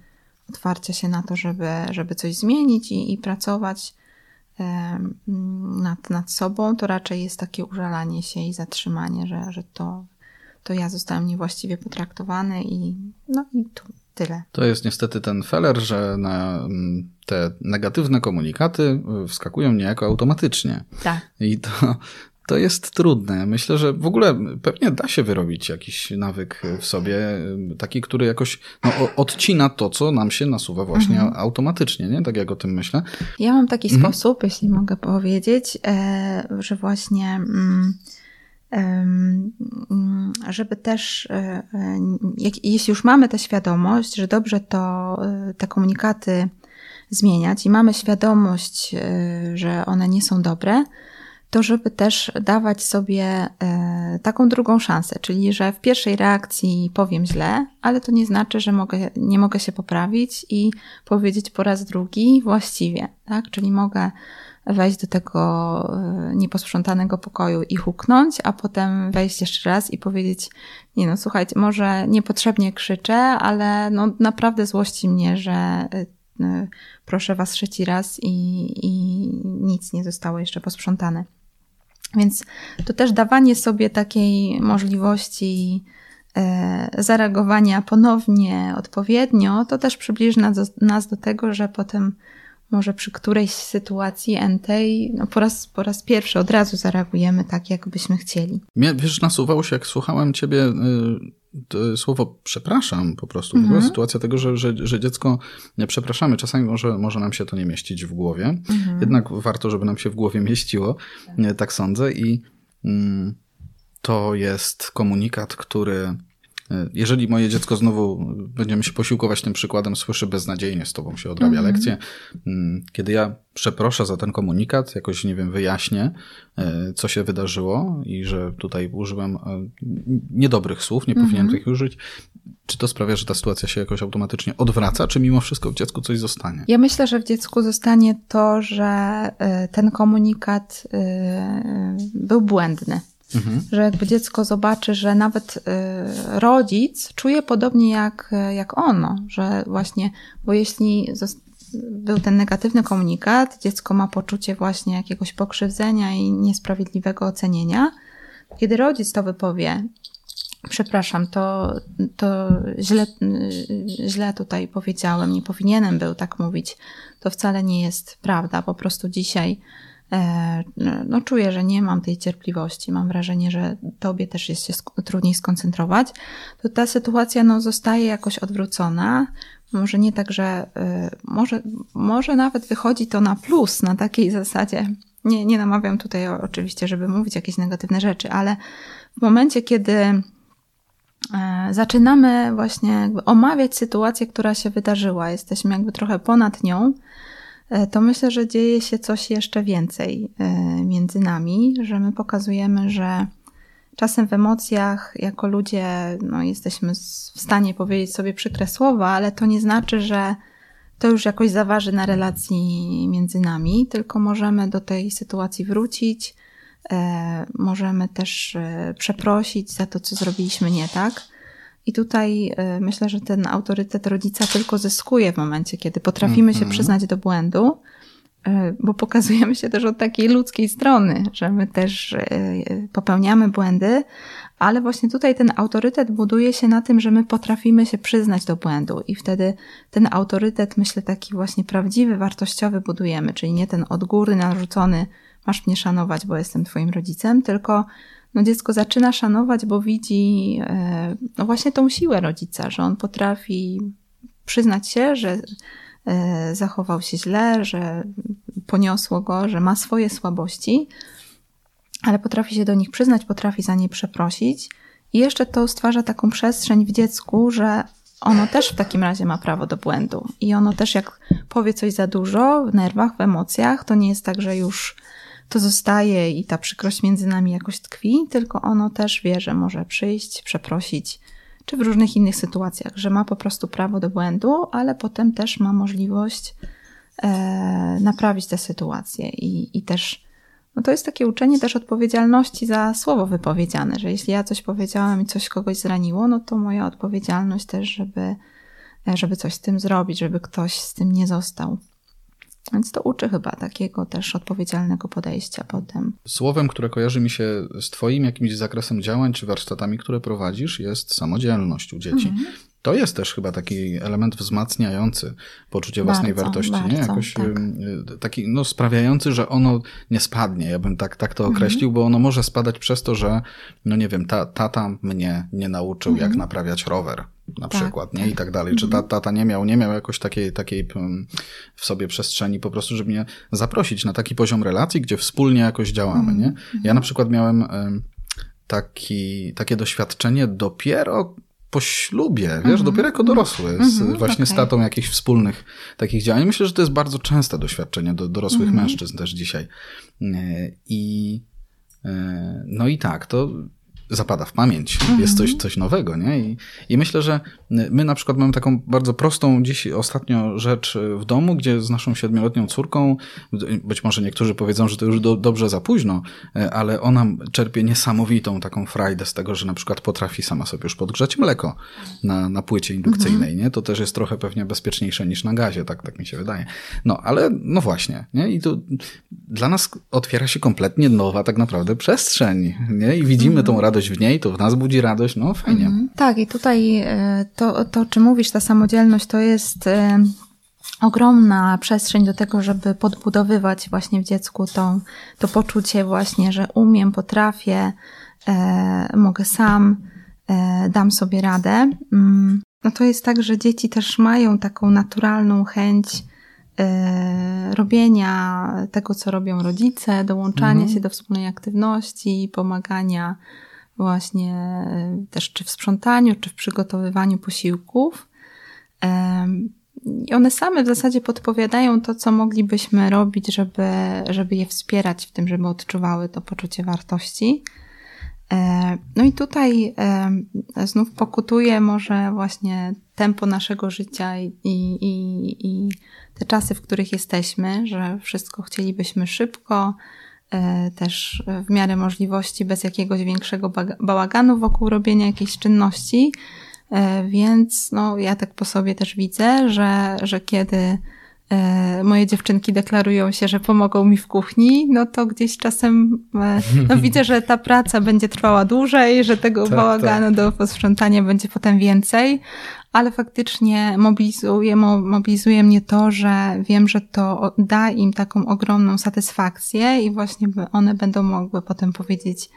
otwarcia się na to, żeby, żeby coś zmienić i, i pracować e, nad, nad sobą, to raczej jest takie użalanie się i zatrzymanie, że, że to, to ja zostałem niewłaściwie potraktowany i, no, i tu, Tyle.
To jest niestety ten feller, że na mm, te negatywne komunikaty y, wskakują niejako automatycznie.
Tak.
I to, to jest trudne. Myślę, że w ogóle pewnie da się wyrobić jakiś nawyk w sobie, y, taki, który jakoś no, odcina to, co nam się nasuwa właśnie mhm. automatycznie, nie? Tak jak o tym myślę.
Ja mam taki mhm. sposób, jeśli mogę powiedzieć, e, że właśnie. Mm, żeby też, e, e, jeśli już mamy tę świadomość, że dobrze to e, te komunikaty zmieniać i mamy świadomość, że one nie są dobre, to żeby też dawać sobie taką drugą szansę, czyli że w pierwszej reakcji powiem źle, ale to nie znaczy, że mogę, nie mogę się poprawić i powiedzieć po raz drugi właściwie, tak? Czyli mogę wejść do tego e, nieposprzątanego pokoju i huknąć, a potem wejść jeszcze raz i powiedzieć, nie no, słuchajcie, może niepotrzebnie krzyczę, ale no naprawdę złości mnie, że e, e, proszę was trzeci raz i, i nic nie zostało jeszcze posprzątane. Więc to też dawanie sobie takiej możliwości zareagowania ponownie, odpowiednio, to też przybliży nas do, nas do tego, że potem może przy którejś sytuacji entej no po, raz, po raz pierwszy od razu zareagujemy tak, jakbyśmy chcieli.
Mnie, wiesz, nasuwało się, jak słuchałem ciebie, y, słowo przepraszam po prostu. Mhm. sytuacja tego, że, że, że dziecko nie przepraszamy. Czasami może, może nam się to nie mieścić w głowie. Mhm. Jednak warto, żeby nam się w głowie mieściło. Tak, tak sądzę. I mm, to jest komunikat, który jeżeli moje dziecko znowu, będziemy się posiłkować tym przykładem, słyszy beznadziejnie z tobą się odrabia -hmm. lekcję, mm, kiedy ja przeproszę za ten komunikat, jakoś, nie wiem, wyjaśnię, e, co się wydarzyło i że tutaj użyłem e, niedobrych słów, nie -hmm. powinienem tych użyć, czy to sprawia, że ta sytuacja się jakoś automatycznie odwraca, czy mimo wszystko w dziecku coś zostanie?
Ja myślę, że w dziecku zostanie to, że e, ten komunikat był błędny. Mhm. Że jakby dziecko zobaczy, że nawet y, rodzic czuje podobnie jak, jak ono, że właśnie, bo jeśli był ten negatywny komunikat, dziecko ma poczucie właśnie jakiegoś pokrzywdzenia i niesprawiedliwego ocenienia, kiedy rodzic to wypowie, przepraszam, to, to źle, źle tutaj powiedziałem, nie powinienem był tak mówić, to wcale nie jest prawda. Po prostu dzisiaj no, czuję, że nie mam tej cierpliwości, mam wrażenie, że tobie też jest się trudniej skoncentrować, to ta sytuacja no, zostaje jakoś odwrócona. Może nie tak, że e, może, może nawet wychodzi to na plus, na takiej zasadzie, Nie, nie namawiam tutaj oczywiście, żeby mówić jakieś negatywne rzeczy, ale w momencie, kiedy e, zaczynamy właśnie omawiać sytuację, która się wydarzyła, jesteśmy jakby trochę ponad nią, e, to myślę, że dzieje się coś jeszcze więcej e, między nami, że my pokazujemy, że czasem w emocjach jako ludzie no, jesteśmy w stanie powiedzieć sobie przykre słowa, ale to nie znaczy, że to już jakoś zaważy na relacji między nami, tylko możemy do tej sytuacji wrócić, e, możemy też e, przeprosić za to, co zrobiliśmy nie tak. I tutaj e, myślę, że ten autorytet rodzica tylko zyskuje w momencie, kiedy potrafimy się mhm. przyznać do błędu, bo pokazujemy się też od takiej ludzkiej strony, że my też popełniamy błędy, ale właśnie tutaj ten autorytet buduje się na tym, że my potrafimy się przyznać do błędu i wtedy ten autorytet, myślę, taki właśnie prawdziwy, wartościowy budujemy, czyli nie ten od góry narzucony, masz mnie szanować, bo jestem twoim rodzicem, tylko no dziecko zaczyna szanować, bo widzi e, no właśnie tą siłę rodzica, że on potrafi przyznać się, że e, zachował się źle, że poniosło go, że ma swoje słabości, ale potrafi się do nich przyznać, potrafi za nie przeprosić. I jeszcze to stwarza taką przestrzeń w dziecku, że ono też w takim razie ma prawo do błędu. I ono też, jak powie coś za dużo w nerwach, w emocjach, to nie jest tak, że już to zostaje i ta przykrość między nami jakoś tkwi, tylko ono też wie, że może przyjść, przeprosić, czy w różnych innych sytuacjach, że ma po prostu prawo do błędu, ale potem też ma możliwość e, naprawić tę sytuację i, i też no to jest takie uczenie też odpowiedzialności za słowo wypowiedziane, że jeśli ja coś powiedziałam i coś kogoś zraniło, no to moja odpowiedzialność też, żeby, żeby coś z tym zrobić, żeby ktoś z tym nie został. Więc to uczy chyba takiego też odpowiedzialnego podejścia potem.
Słowem, które kojarzy mi się z Twoim jakimś zakresem działań czy warsztatami, które prowadzisz, jest samodzielność u dzieci. Mhm. To jest też chyba taki element wzmacniający poczucie bardzo, własnej wartości, bardzo, nie? Jakoś tak. taki, no, sprawiający, że ono nie spadnie. Ja bym tak, tak to mhm. określił, bo ono może spadać przez to, że, no nie wiem, ta, tata mnie nie nauczył, mhm. jak naprawiać rower na tak, przykład, nie? I tak, tak dalej. Czy ta, mhm. tata nie miał, nie miał jakoś takiej, takiej w sobie przestrzeni po prostu, żeby mnie zaprosić na taki poziom relacji, gdzie wspólnie jakoś działamy, nie? Ja na przykład miałem taki, takie doświadczenie dopiero po ślubie, wiesz, mm -hmm. dopiero jako dorosły, z, mm -hmm, właśnie okay. z tatą jakichś wspólnych takich działań. Myślę, że to jest bardzo częste doświadczenie do dorosłych mm -hmm. mężczyzn też dzisiaj. E, I e, no i tak, to zapada w pamięć. Mhm. Jest coś, coś nowego, nie? I, I myślę, że my na przykład mamy taką bardzo prostą dziś ostatnio rzecz w domu, gdzie z naszą siedmioletnią córką, być może niektórzy powiedzą, że to już do, dobrze za późno, ale ona czerpie niesamowitą taką frajdę z tego, że na przykład potrafi sama sobie już podgrzać mleko na, na płycie indukcyjnej, mhm. nie? To też jest trochę pewnie bezpieczniejsze niż na gazie, tak, tak mi się wydaje. No, ale no właśnie, nie? I to dla nas otwiera się kompletnie nowa tak naprawdę przestrzeń, nie? I widzimy mhm. tą radość radość w niej, to w nas budzi radość, no fajnie. Mhm.
Tak, i tutaj e, to, to, o czym mówisz, ta samodzielność, to jest e, ogromna przestrzeń do tego, żeby podbudowywać właśnie w dziecku tą, to poczucie właśnie, że umiem, potrafię, e, mogę sam, e, dam sobie radę. Mm, no to jest tak, że dzieci też mają taką naturalną chęć e, robienia tego, co robią rodzice, dołączania mhm. się do wspólnej aktywności, pomagania właśnie e, też czy w sprzątaniu, czy w przygotowywaniu posiłków. I one same w zasadzie podpowiadają to, co moglibyśmy robić, żeby, żeby je wspierać w tym, żeby odczuwały to poczucie wartości. E, no i tutaj znów pokutuje może właśnie tempo naszego życia i, i, i te czasy, w których jesteśmy, że wszystko chcielibyśmy szybko, też w miarę możliwości, bez jakiegoś większego bałaganu wokół robienia jakiejś czynności. E, więc no, ja tak po sobie też widzę, że, że kiedy e, moje dziewczynki deklarują się, że pomogą mi w kuchni, no to gdzieś czasem no, widzę, że ta praca będzie trwała dłużej, że tego tak, bałaganu tak. do posprzątania będzie potem więcej, ale faktycznie mobilizuje, mobilizuje mnie to, że wiem, że to da im taką ogromną satysfakcję i właśnie one będą mogły potem powiedzieć,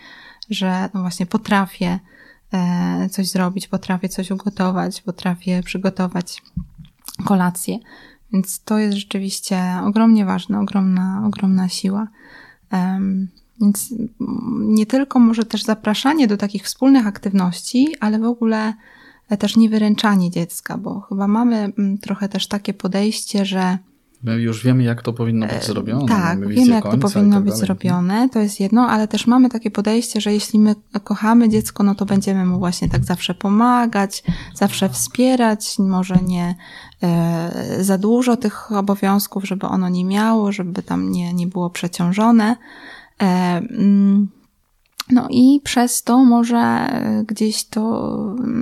że no właśnie potrafię e, coś zrobić, potrafię coś ugotować, potrafię przygotować kolację. Więc to jest rzeczywiście ogromnie ważne, ogromna, ogromna siła. Więc nie tylko może też zapraszanie do takich wspólnych aktywności, ale w ogóle też niewyręczanie dziecka, bo chyba mamy mm, trochę też takie podejście, że
My już wiemy, jak to powinno być e, zrobione.
Tak, wiemy, jak to powinno tak być zrobione, to jest jedno, ale też mamy takie podejście, że jeśli my kochamy dziecko, no to będziemy mu właśnie tak zawsze pomagać, zawsze wspierać, może nie e, za dużo tych obowiązków, żeby ono nie miało, żeby tam nie, nie było przeciążone. E, mm, no i przez to może gdzieś to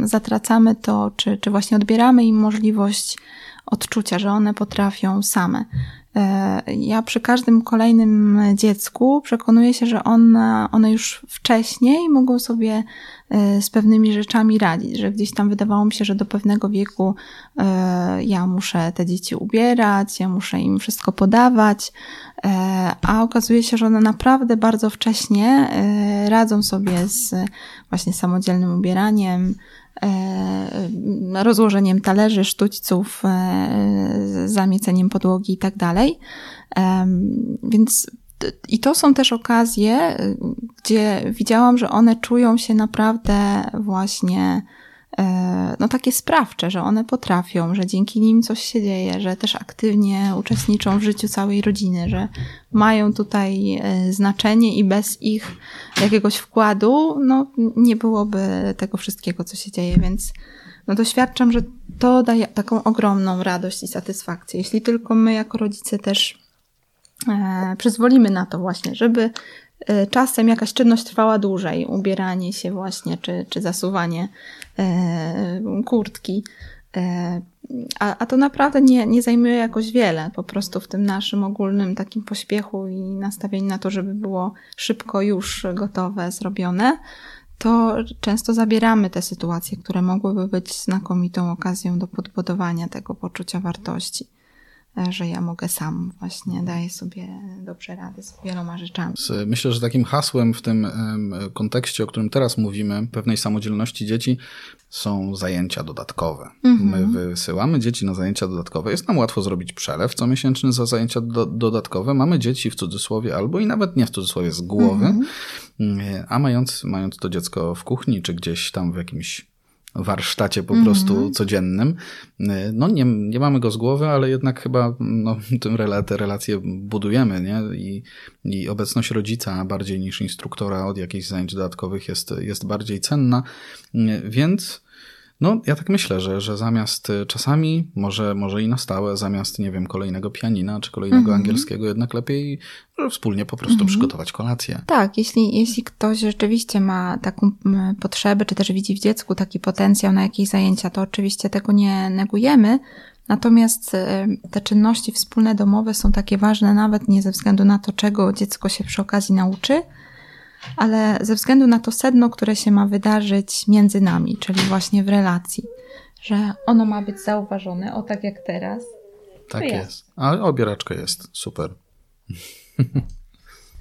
zatracamy to, czy, czy właśnie odbieramy im możliwość odczucia, że one potrafią same. E, ja przy każdym kolejnym dziecku przekonuję się, że one, one już wcześniej mogą sobie e, z pewnymi rzeczami radzić, że gdzieś tam wydawało mi się, że do pewnego wieku e, ja muszę te dzieci ubierać, ja muszę im wszystko podawać, a okazuje się, że one naprawdę bardzo wcześnie radzą sobie z właśnie samodzielnym ubieraniem, rozłożeniem talerzy, sztućców, e, zamieceniem podłogi i tak dalej. Więc i to są też okazje, gdzie widziałam, że one czują się naprawdę właśnie E, no takie sprawcze, że one potrafią, że dzięki nim coś się dzieje, że też aktywnie uczestniczą w życiu całej rodziny, że mają tutaj e, znaczenie i bez ich jakiegoś wkładu, no nie byłoby tego wszystkiego, co się dzieje, więc no doświadczam, że to daje taką ogromną radość i satysfakcję. Jeśli tylko my jako rodzice też e, przyzwolimy na to właśnie, żeby E, czasem jakaś czynność trwała dłużej, ubieranie się właśnie, czy, czy zasuwanie e, kurtki. E, a, a to naprawdę nie, nie zajmuje jakoś wiele, po prostu w tym naszym ogólnym takim pośpiechu i nastawieniu na to, żeby było szybko już gotowe, zrobione, to często zabieramy te sytuacje, które mogłyby być znakomitą okazją do podbudowania tego poczucia wartości że ja mogę sam właśnie, daję sobie dobrze radę z wieloma rzeczami.
Myślę, że takim hasłem w tym kontekście, o którym teraz mówimy, pewnej samodzielności dzieci, są zajęcia dodatkowe. Mhm. My wysyłamy dzieci na zajęcia dodatkowe. Jest nam łatwo zrobić przelew comiesięczny za zajęcia do, dodatkowe. Mamy dzieci w cudzysłowie albo i nawet nie w cudzysłowie z głowy, mhm. a mając, mając to dziecko w kuchni czy gdzieś tam w jakimś warsztacie po prostu mm -hmm. codziennym. No nie, nie mamy go z głowy, ale jednak chyba no, tym te relacje budujemy, nie? I, I obecność rodzica bardziej niż instruktora od jakichś zajęć dodatkowych jest, jest bardziej cenna, więc no, ja tak myślę, że, że zamiast y, czasami, może, może i na stałe, zamiast, nie wiem, kolejnego pianina czy kolejnego mhm. angielskiego, jednak lepiej wspólnie po prostu mhm. przygotować kolację.
Tak, jeśli, jeśli ktoś rzeczywiście ma taką potrzebę, czy też widzi w dziecku taki potencjał na jakieś zajęcia, to oczywiście tego nie negujemy. Natomiast y, te czynności wspólne domowe są takie ważne nawet nie ze względu na to, czego dziecko się przy okazji nauczy, ale ze względu na to sedno, które się ma wydarzyć między nami, czyli właśnie w relacji, że ono ma być zauważone, o tak jak teraz.
Tak jest. jest. A obieraczka jest, super.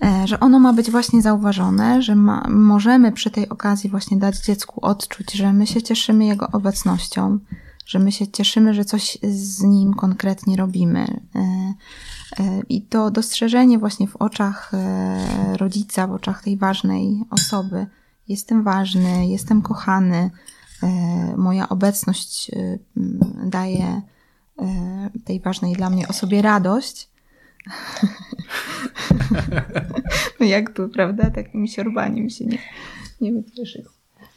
E, że ono ma być właśnie zauważone, że ma, możemy przy tej okazji właśnie dać dziecku odczuć, że my się cieszymy jego obecnością, że my się cieszymy, że coś z nim konkretnie robimy, e, E, I to dostrzeżenie właśnie w oczach e, rodzica, w oczach tej ważnej osoby, jestem ważny, jestem kochany, moja obecność daje tej ważnej dla mnie osobie radość. no jak tu, prawda? Takim siorbaniem się nie, nie.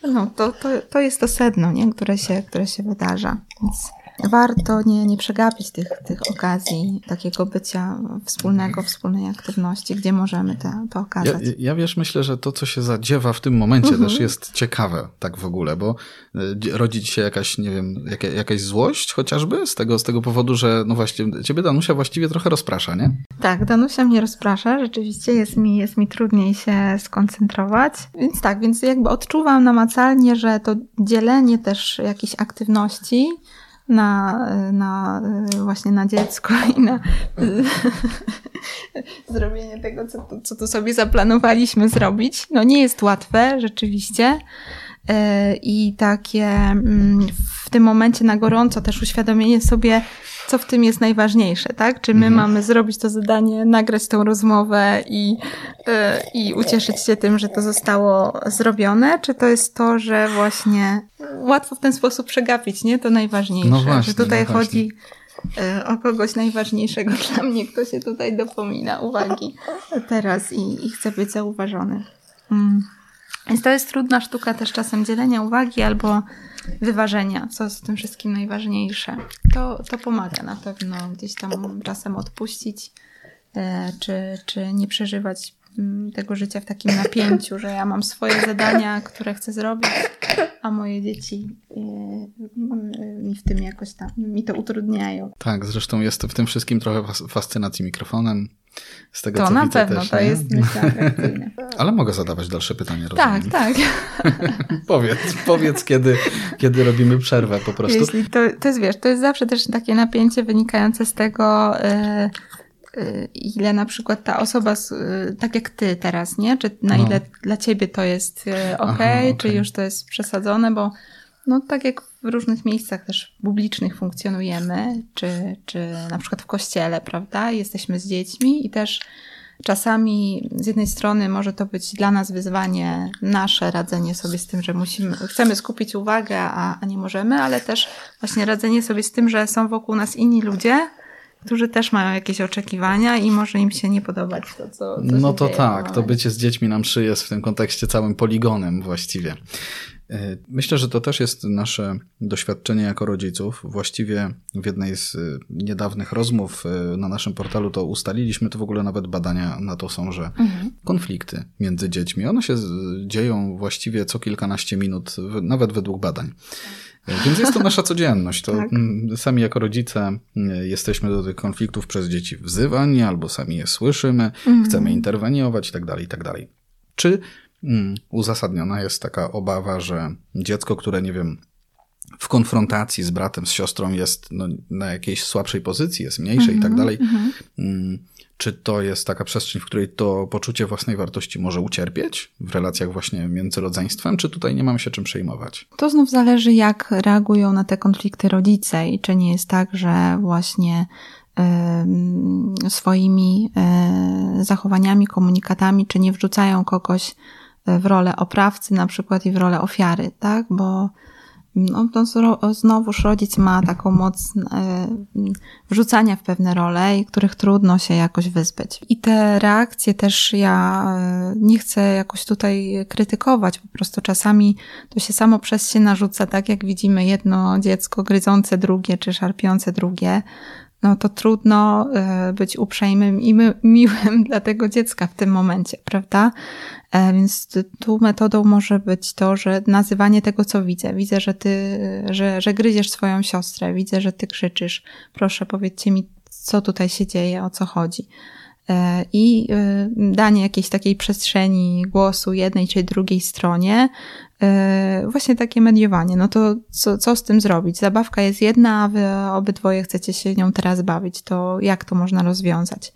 No, to, to, to jest to sedno, nie? Które, się, które się wydarza. Więc warto nie, nie przegapić tych, tych okazji, takiego bycia wspólnego, wspólnej aktywności, gdzie możemy to, to okazać.
Ja, ja wiesz, myślę, że to, co się zadziewa w tym momencie mhm. też jest ciekawe tak w ogóle, bo e, rodzi się jakaś, nie wiem, jaka, jakaś złość chociażby z tego, z tego powodu, że no właśnie, ciebie Danusia właściwie trochę rozprasza, nie?
Tak, Danusia mnie rozprasza, rzeczywiście jest mi, jest mi trudniej się skoncentrować, więc tak, więc jakby odczuwam namacalnie, że to dzielenie też jakichś aktywności na, na właśnie na dziecko i na zrobienie tego, co co tu sobie zaplanowaliśmy zrobić. No nie jest łatwe, rzeczywiście. I takie mm, w tym momencie na gorąco też uświadomienie sobie, co w tym jest najważniejsze, tak? Czy my mhm. mamy zrobić to zadanie, nagrać tą rozmowę i, i ucieszyć się tym, że to zostało zrobione, czy to jest to, że właśnie łatwo w ten sposób przegapić, nie? To najważniejsze. No właśnie, że tutaj no chodzi o kogoś najważniejszego dla mnie, kto się tutaj dopomina uwagi teraz i, i chce być zauważony. Mm. Więc to jest trudna sztuka też czasem dzielenia uwagi albo wyważenia, co jest w tym wszystkim najważniejsze. To, to pomaga na pewno gdzieś tam czasem odpuścić, e, czy, czy nie przeżywać mm, tego życia w takim napięciu, że ja mam swoje zadania, które chcę zrobić, a moje dzieci e, mi w tym jakoś tam, mi to utrudniają.
Tak, zresztą jest w tym wszystkim trochę fascynacji mikrofonem. Z tego,
to
co
na
widzę
pewno,
też,
to
nie?
jest myślę atrakcyjne.
Ale mogę zadawać dalsze pytanie,
Tak,
rozumiem.
tak.
powiedz, powiedz kiedy, kiedy robimy przerwę po prostu.
Jeśli to, to jest, wiesz, to jest zawsze też takie napięcie wynikające z tego, yy, yy, ile na przykład ta osoba, yy, tak jak ty teraz, nie? Czy na no. ile dla ciebie to jest ok, okay, czy już to jest przesadzone, bo no tak jak w różnych miejscach też publicznych funkcjonujemy, czy, czy na przykład w kościele, prawda? Jesteśmy z dziećmi i też czasami z jednej strony może to być dla nas wyzwanie, nasze radzenie sobie z tym, że musimy, chcemy skupić uwagę, a, a nie możemy, ale też właśnie radzenie sobie z tym, że są wokół nas inni ludzie, którzy też mają jakieś oczekiwania i może im się nie podobać to, co, co
No to tak, to bycie z dziećmi nam szyje jest w tym kontekście całym poligonem właściwie. E, myślę, że to też jest nasze doświadczenie jako rodziców. Właściwie w jednej z e, niedawnych rozmów e, na naszym portalu to ustaliliśmy, to w ogóle nawet badania na to są, że mhm. konflikty między dziećmi, one się dzieją właściwie co kilkanaście minut, nawet według badań. Więc jest to nasza codzienność. To tak. sami jako rodzice jesteśmy do tych konfliktów przez dzieci wzywani, albo sami je słyszymy, mhm. chcemy interweniować itd., tak itd. Tak Czy Mm, uzasadniona jest taka obawa, że dziecko, które nie wiem, w konfrontacji z bratem, z siostrą jest no, na jakiejś słabszej pozycji, jest mniejsze i tak mhm, dalej. Mhm. Mm, czy to jest taka przestrzeń, w której to poczucie własnej wartości może ucierpieć w relacjach właśnie między rodzeństwem, czy tutaj nie mamy się czym przejmować?
To znów zależy, jak reagują na te konflikty rodzice i czy nie jest tak, że właśnie swoimi e, zachowaniami, komunikatami, czy nie wrzucają kogoś w rolę oprawcy na przykład i w rolę ofiary, tak? Bo no, to znowuż rodzic ma taką moc e, wrzucania w pewne role, których trudno się jakoś wyzbyć. I te reakcje też ja e, nie chcę jakoś tutaj krytykować, po prostu czasami to się samo przez się narzuca, tak jak widzimy jedno dziecko gryzące drugie czy szarpiące drugie, no to trudno e, być uprzejmym i miłym dla tego dziecka w tym momencie, prawda? E, więc tu metodą może być to, że nazywanie tego, co widzę. Widzę, że ty, że, że gryziesz swoją siostrę, widzę, że ty krzyczysz. Proszę, powiedzcie mi, co tutaj się dzieje, o co chodzi. E, I danie jakiejś takiej przestrzeni głosu jednej czy drugiej stronie E, właśnie takie mediowanie. No to co, co z tym zrobić? Zabawka jest jedna, a wy obydwoje chcecie się nią teraz bawić. To jak to można rozwiązać?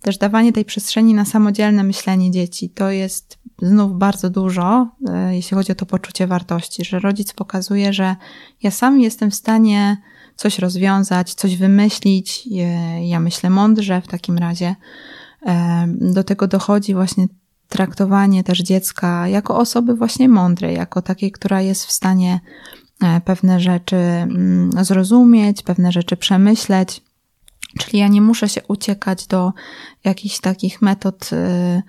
Też dawanie tej przestrzeni na samodzielne myślenie dzieci to jest znów bardzo dużo, e, jeśli chodzi o to poczucie wartości, że rodzic pokazuje, że ja sam jestem w stanie coś rozwiązać, coś wymyślić. E, ja myślę mądrze w takim razie. Do tego dochodzi właśnie traktowanie też dziecka jako osoby właśnie mądrej, jako takiej, która jest w stanie e, pewne rzeczy mm, zrozumieć, pewne rzeczy przemyśleć. Czyli ja nie muszę się uciekać do jakichś takich metod mm,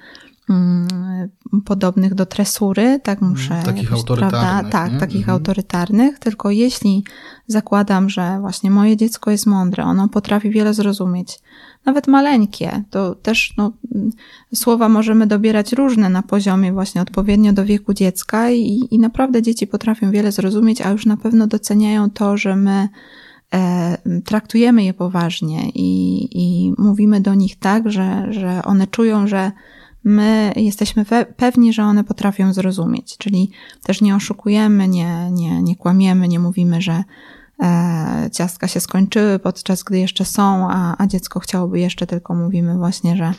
podobnych do tresury, tak
mm,
muszę.
Takich autorytarnych. Prawda?
Tak,
nie?
takich mhm. autorytarnych, tylko jeśli zakładam, że właśnie moje dziecko jest mądre, ono potrafi wiele zrozumieć, nawet maleńkie. To też no, słowa możemy dobierać różne na poziomie właśnie odpowiednio do wieku dziecka i, i naprawdę dzieci potrafią wiele zrozumieć, a już na pewno doceniają to, że my e, traktujemy je poważnie i, i mówimy do nich tak, że, że one czują, że my jesteśmy pewni, że one potrafią zrozumieć. Czyli też nie oszukujemy, nie, nie, nie kłamiemy, nie mówimy, że e, ciastka się skończyły, podczas gdy jeszcze są, a, a dziecko chciałoby jeszcze, tylko mówimy właśnie, że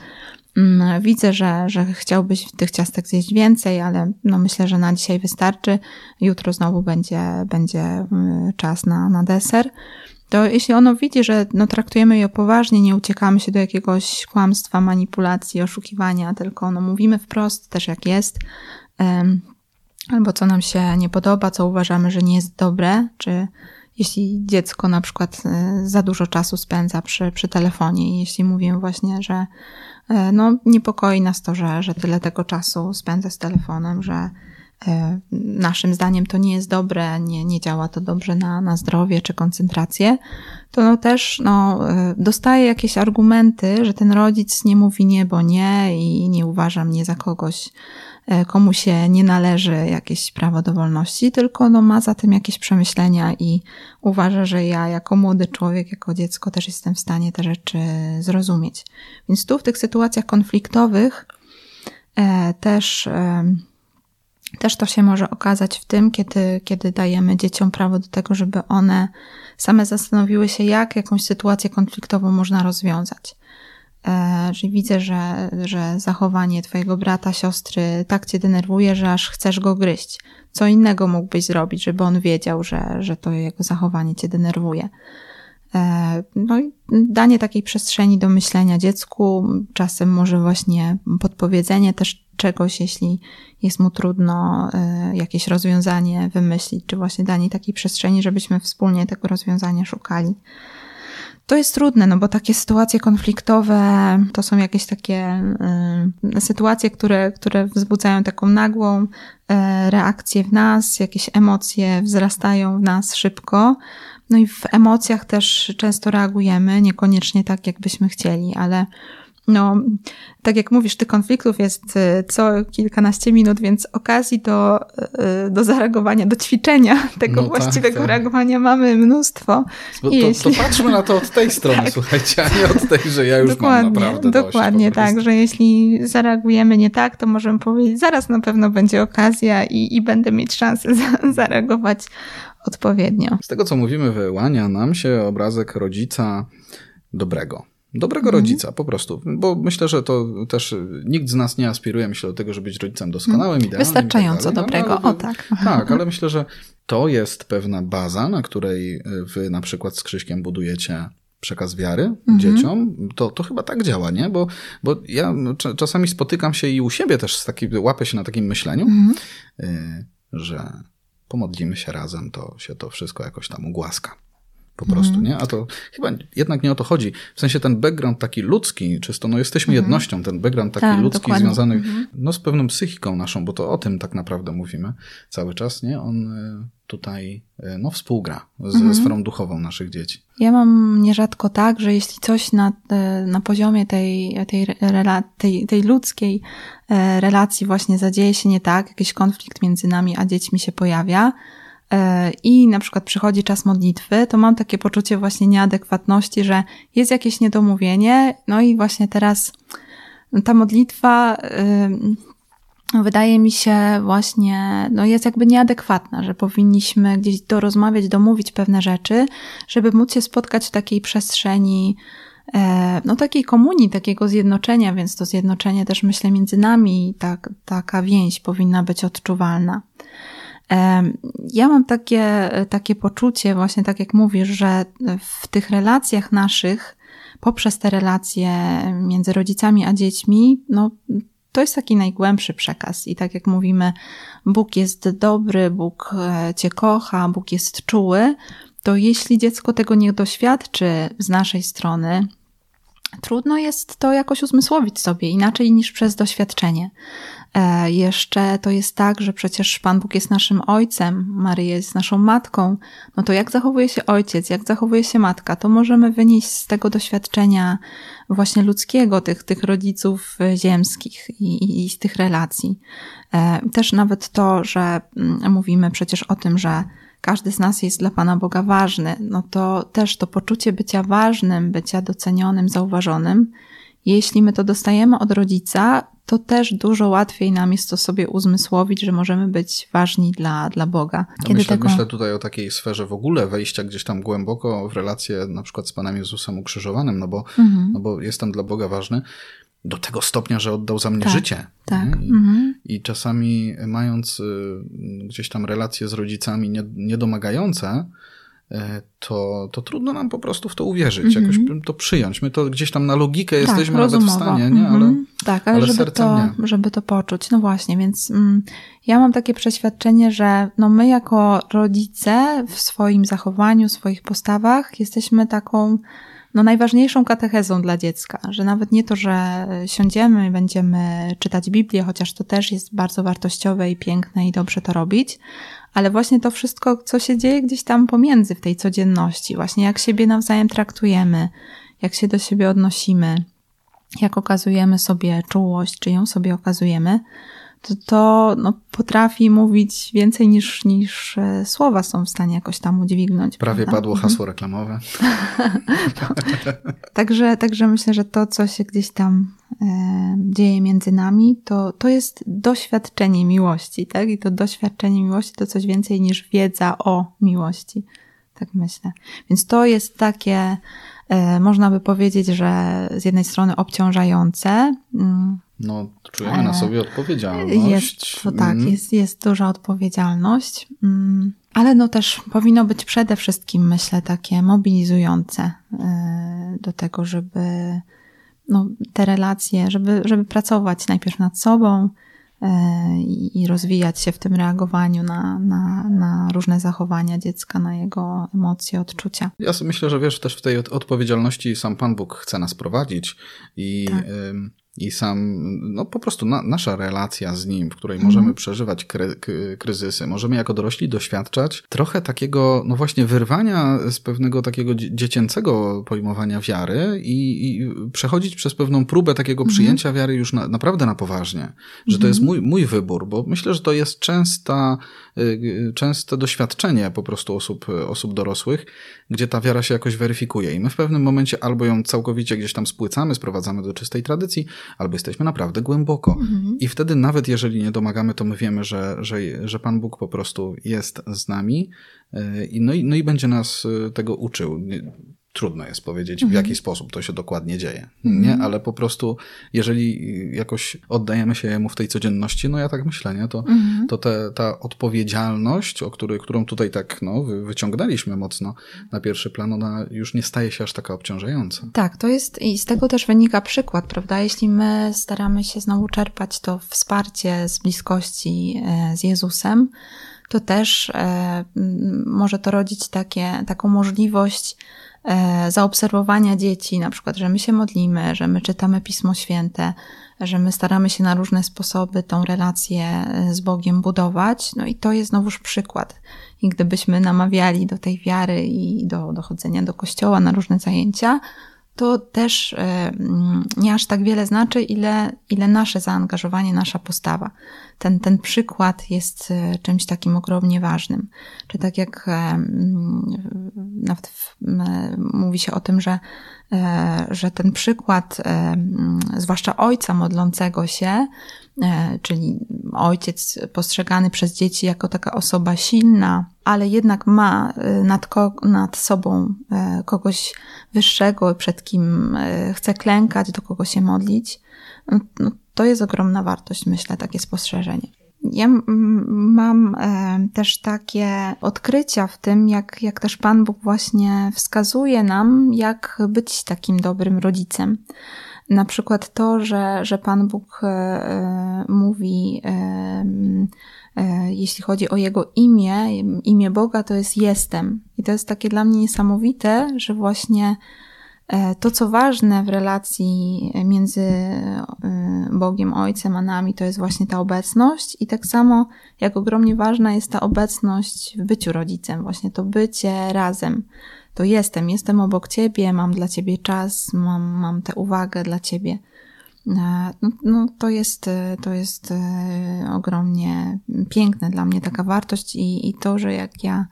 mm, widzę, że, że chciałbyś tych ciastek zjeść więcej, ale no myślę, że na dzisiaj wystarczy. Jutro znowu będzie, będzie mm, czas na, na deser to jeśli ono widzi, że no, traktujemy je poważnie, nie uciekamy się do jakiegoś kłamstwa, manipulacji, oszukiwania, tylko no, mówimy wprost też jak jest, um, albo co nam się nie podoba, co uważamy, że nie jest dobre, czy jeśli dziecko na przykład e, za dużo czasu spędza przy, przy telefonie i jeśli mówimy właśnie, że e, no, niepokoi nas to, że, że tyle tego czasu spędza z telefonem, że naszym zdaniem to nie jest dobre, nie, nie działa to dobrze na, na zdrowie czy koncentrację, to no też no, e, dostaje jakieś argumenty, że ten rodzic nie mówi nie, bo nie i nie uważa mnie za kogoś, e, komu się nie należy jakieś prawo do wolności, tylko no, ma za tym jakieś przemyślenia i uważa, że ja jako młody człowiek, jako dziecko też jestem w stanie te rzeczy zrozumieć. Więc tu w tych sytuacjach konfliktowych e, też e, też to się może okazać w tym, kiedy, kiedy dajemy dzieciom prawo do tego, żeby one same zastanowiły się, jak jakąś sytuację konfliktową można rozwiązać. E, że widzę, że, że zachowanie twojego brata, siostry tak cię denerwuje, że aż chcesz go gryźć. Co innego mógłbyś zrobić, żeby on wiedział, że, że to jego zachowanie cię denerwuje. E, no i danie takiej przestrzeni do myślenia dziecku, czasem może właśnie podpowiedzenie też czegoś, jeśli jest mu trudno e, jakieś rozwiązanie wymyślić, czy właśnie danie takiej przestrzeni, żebyśmy wspólnie tego rozwiązania szukali. To jest trudne, no bo takie sytuacje konfliktowe to są jakieś takie y, sytuacje, które, które wzbudzają taką nagłą y, reakcję w nas, jakieś emocje wzrastają w nas szybko. No i w emocjach też często reagujemy, niekoniecznie tak, jakbyśmy chcieli, ale no, tak jak mówisz, tych konfliktów jest y, co kilkanaście minut, więc okazji do, y, do zareagowania, do ćwiczenia tego no właściwego tak, tak. reagowania mamy mnóstwo.
To, jeśli... to patrzmy na to od tej strony, tak. słuchajcie, a nie od tej, że ja już dokładnie, mam naprawdę
Dokładnie tak, że jeśli zareagujemy nie tak, to możemy powiedzieć, zaraz na pewno będzie okazja i, i będę mieć szansę za, zareagować odpowiednio.
Z tego, co mówimy, wyłania nam się obrazek rodzica dobrego Dobrego mhm. rodzica, po prostu. Bo myślę, że to też nikt z nas nie aspiruje, myślę, do tego, żeby być rodzicem doskonałym, mhm. idealnym.
Wystarczająco tak dobrego, no, ale, o tak.
Tak, ale myślę, że to jest pewna baza, na której wy na przykład z Krzyśkiem budujecie przekaz wiary mhm. dzieciom, to, to chyba tak działa, nie? Bo, bo ja czasami spotykam się i u siebie też z taki, łapię się na takim myśleniu, mhm. y, że pomodlimy się razem, to się to wszystko jakoś tam ugłaska po prostu, mm. nie? A to chyba jednak nie o to chodzi. W sensie ten background taki ludzki, czysto, no jesteśmy mm. jednością, ten background taki tak, ludzki dokładnie. związany mm. no, z pewną psychiką naszą, bo to o tym tak naprawdę mówimy cały czas, nie? On e, tutaj e, no, współgra z, mm. sferą duchową naszych dzieci.
Ja mam nierzadko tak, że jeśli coś na, e, na poziomie tej, tej, tej, tej ludzkiej relacji właśnie zadzieje się nie tak, jakiś konflikt między nami a dziećmi się pojawia, i na przykład przychodzi czas modlitwy, to mam takie poczucie właśnie nieadekwatności, że jest jakieś niedomówienie, no i właśnie teraz ta modlitwa wydaje mi się właśnie, no jest jakby nieadekwatna, że powinniśmy gdzieś dorozmawiać, domówić pewne rzeczy, żeby móc się spotkać w takiej przestrzeni, e, no takiej komunii, takiego zjednoczenia, więc to zjednoczenie też myślę między nami, tak, taka więź powinna być odczuwalna. Ja mam takie, takie poczucie, właśnie tak jak mówisz, że w tych relacjach naszych, poprzez te relacje między rodzicami a dziećmi, no to jest taki najgłębszy przekaz. I tak jak mówimy, Bóg jest dobry, Bóg e, cię kocha, Bóg jest czuły, to jeśli dziecko tego nie doświadczy z naszej strony, trudno jest to jakoś uzmysłowić sobie inaczej niż przez doświadczenie. E, jeszcze to jest tak, że przecież Pan Bóg jest naszym ojcem, Maryja jest naszą matką. No to jak zachowuje się ojciec, jak zachowuje się matka, to możemy wynieść z tego doświadczenia właśnie ludzkiego, tych, tych rodziców ziemskich i, i, i z tych relacji. E, też nawet to, że mm, mówimy przecież o tym, że każdy z nas jest dla Pana Boga ważny, no to też to poczucie bycia ważnym, bycia docenionym, zauważonym, jeśli my to dostajemy od rodzica, to też dużo łatwiej nam jest to sobie uzmysłowić, że możemy być ważni dla, dla Boga.
Kiedy myślę, tego... myślę tutaj o takiej sferze w ogóle wejścia gdzieś tam głęboko w relację na przykład z Panem Jezusem ukrzyżowanym, no bo, mhm. no bo jestem dla Boga ważny do tego stopnia, że oddał za mnie
tak,
życie.
Tak.
I, mhm. I, czasami mając y, gdzieś tam relacje z rodzicami niedomagające, E, to, to trudno nam po prostu w to uwierzyć, mm -hmm. jakoś to przyjąć. My to gdzieś tam na logikę tak, jesteśmy rozumowo. nawet w stanie, nie? Ale, mm -hmm.
tak, ale, ale żeby, to, nie. żeby to poczuć. No właśnie, więc mm, ja mam takie przeświadczenie, że no my jako rodzice w swoim zachowaniu, w swoich postawach jesteśmy taką no najważniejszą katechezą dla dziecka, że nawet nie to, że siądziemy i będziemy czytać Biblię, chociaż to też jest bardzo wartościowe i piękne i dobrze to robić, ale właśnie to wszystko, co się dzieje gdzieś tam pomiędzy w tej codzienności, właśnie jak siebie nawzajem traktujemy, jak się do siebie odnosimy, jak okazujemy sobie czułość, czy ją sobie okazujemy, to to no, potrafi mówić więcej niż, niż e, słowa są w stanie jakoś tam udźwignąć.
Prawie prawda? padło mhm. hasło reklamowe.
także, także myślę, że to, co się gdzieś tam e, dzieje między nami, to, to jest doświadczenie miłości, tak? I to doświadczenie miłości to coś więcej niż wiedza o miłości. Tak myślę. Więc to jest takie, e, można by powiedzieć, że z jednej strony obciążające, mm,
no, czujemy na sobie odpowiedzialność.
Jest, to tak, mm. jest, jest duża odpowiedzialność. Mm. Ale no też powinno być przede wszystkim, myślę, takie mobilizujące y, do tego, żeby no, te relacje, żeby, żeby pracować najpierw nad sobą y, i rozwijać się w tym reagowaniu na, na, na różne zachowania dziecka, na jego emocje, odczucia.
Ja myślę, że wiesz, też w tej odpowiedzialności sam Pan Bóg chce nas prowadzić i tak i sam, no po prostu na, nasza relacja z nim, w której mhm. możemy przeżywać kry, kryzysy, możemy jako dorośli doświadczać trochę takiego, no właśnie, wyrwania z pewnego takiego dziecięcego pojmowania wiary i, i przechodzić przez pewną próbę takiego mhm. przyjęcia wiary już na, naprawdę na poważnie. Że mhm. to jest mój, mój wybór, bo myślę, że to jest częsta, częste doświadczenie po prostu osób, osób dorosłych, gdzie ta wiara się jakoś weryfikuje. I my w pewnym momencie albo ją całkowicie gdzieś tam spłycamy, sprowadzamy do czystej tradycji, albo jesteśmy naprawdę głęboko. Mhm. I wtedy nawet jeżeli nie domagamy, to my wiemy, że, że, że Pan Bóg po prostu jest z nami y, no i, no i będzie nas y, tego uczył trudno jest powiedzieć, mhm. w jaki sposób to się dokładnie dzieje. Mhm. Nie, ale po prostu, jeżeli jakoś oddajemy się jemu w tej codzienności, no ja tak myślę, nie, to, mhm. to te, ta odpowiedzialność, o który, którą tutaj tak no, wyciągnęliśmy mocno na pierwszy plan, ona już nie staje się aż taka obciążająca.
Tak, to jest i z tego też wynika przykład, prawda? Jeśli my staramy się znowu czerpać to wsparcie z bliskości e, z Jezusem, to też e, może to rodzić takie, taką możliwość zaobserwowania dzieci, na przykład, że my się modlimy, że my czytamy Pismo Święte, że my staramy się na różne sposoby tą relację e, z Bogiem budować. No i to jest znowuż przykład. I gdybyśmy namawiali do tej wiary i do dochodzenia do kościoła na różne zajęcia, to też e, mm, nie aż tak wiele znaczy, ile, ile nasze zaangażowanie, nasza postawa. Ten, ten przykład jest e, czymś takim ogromnie ważnym. Czy tak jak e, mm, nawet mówi się o tym, że, że ten przykład, mm, zwłaszcza ojca modlącego się, czyli ojciec postrzegany przez dzieci jako taka osoba silna, ale jednak ma e, nad, ko- nad sobą e, kogoś wyższego, przed kim chce klękać, do kogo się modlić, no, no, to jest ogromna wartość, myślę, takie spostrzeżenie. Ja mam też takie odkrycia w tym, jak, jak też Pan Bóg właśnie wskazuje nam, jak być takim dobrym rodzicem. Na przykład to, że, że Pan Bóg e, e, mówi, e, jeśli chodzi o Jego imię, imię Boga to jest jestem. I to jest takie dla mnie niesamowite, że właśnie to, co ważne w relacji między Bogiem Ojcem a nami, to jest właśnie ta obecność, i tak samo jak ogromnie ważna jest ta obecność w byciu rodzicem, właśnie to bycie razem to jestem, jestem obok ciebie, mam dla ciebie czas, mam, mam tę uwagę dla ciebie. E, no, no, to jest, e, to jest e, ogromnie piękne dla mnie taka wartość i, i to, że jak ja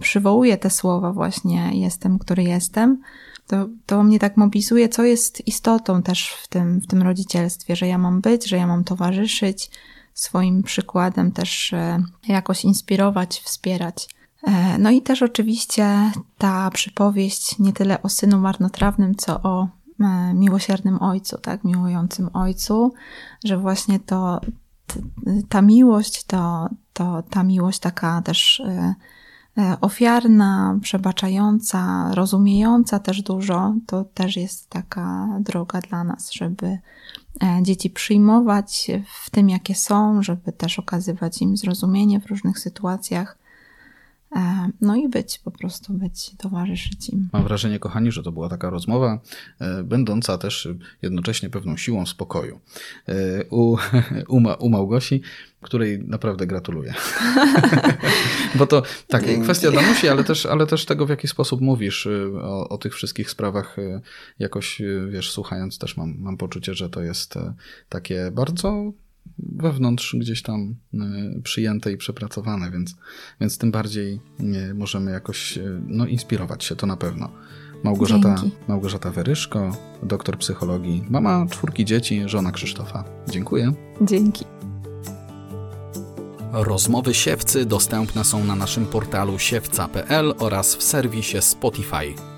przywołuję te słowa właśnie jestem, który jestem, to, to mnie tak mobilizuje, co jest istotą też w tym, w tym rodzicielstwie, że ja mam być, że ja mam towarzyszyć, swoim przykładem też e, jakoś inspirować, wspierać. E, no i też oczywiście ta przypowieść nie tyle o synu marnotrawnym, co o e, miłosiernym ojcu, tak, miłującym ojcu, że właśnie to, ta miłość, to, to ta miłość taka też ofiarna, przebaczająca, rozumiejąca też dużo, to też jest taka droga dla nas, żeby dzieci przyjmować w tym, jakie są, żeby też okazywać im zrozumienie w różnych sytuacjach. E, no i być, po prostu być, towarzyszyć im.
Mam wrażenie, kochani, że to była taka rozmowa, e, będąca też jednocześnie pewną siłą spokoju. E, u, u, u Małgosi, której naprawdę gratuluję. Bo to tak, kwestia Danusi, ale też, ale też tego, w jaki sposób mówisz o, o tych wszystkich sprawach, jakoś, wiesz, słuchając też mam, mam poczucie, że to jest takie bardzo wewnątrz gdzieś tam e, przyjęte i przepracowane, więc, więc tym bardziej e, możemy jakoś e, no, inspirować się, to na pewno. Małgorzata, Małgorzata Weryszko, doktor psychologii, mama czwórki dzieci, żona Krzysztofa. Dziękuję.
Dzięki.
Rozmowy siewcy dostępne są na naszym portalu siewca.pl oraz w serwisie Spotify.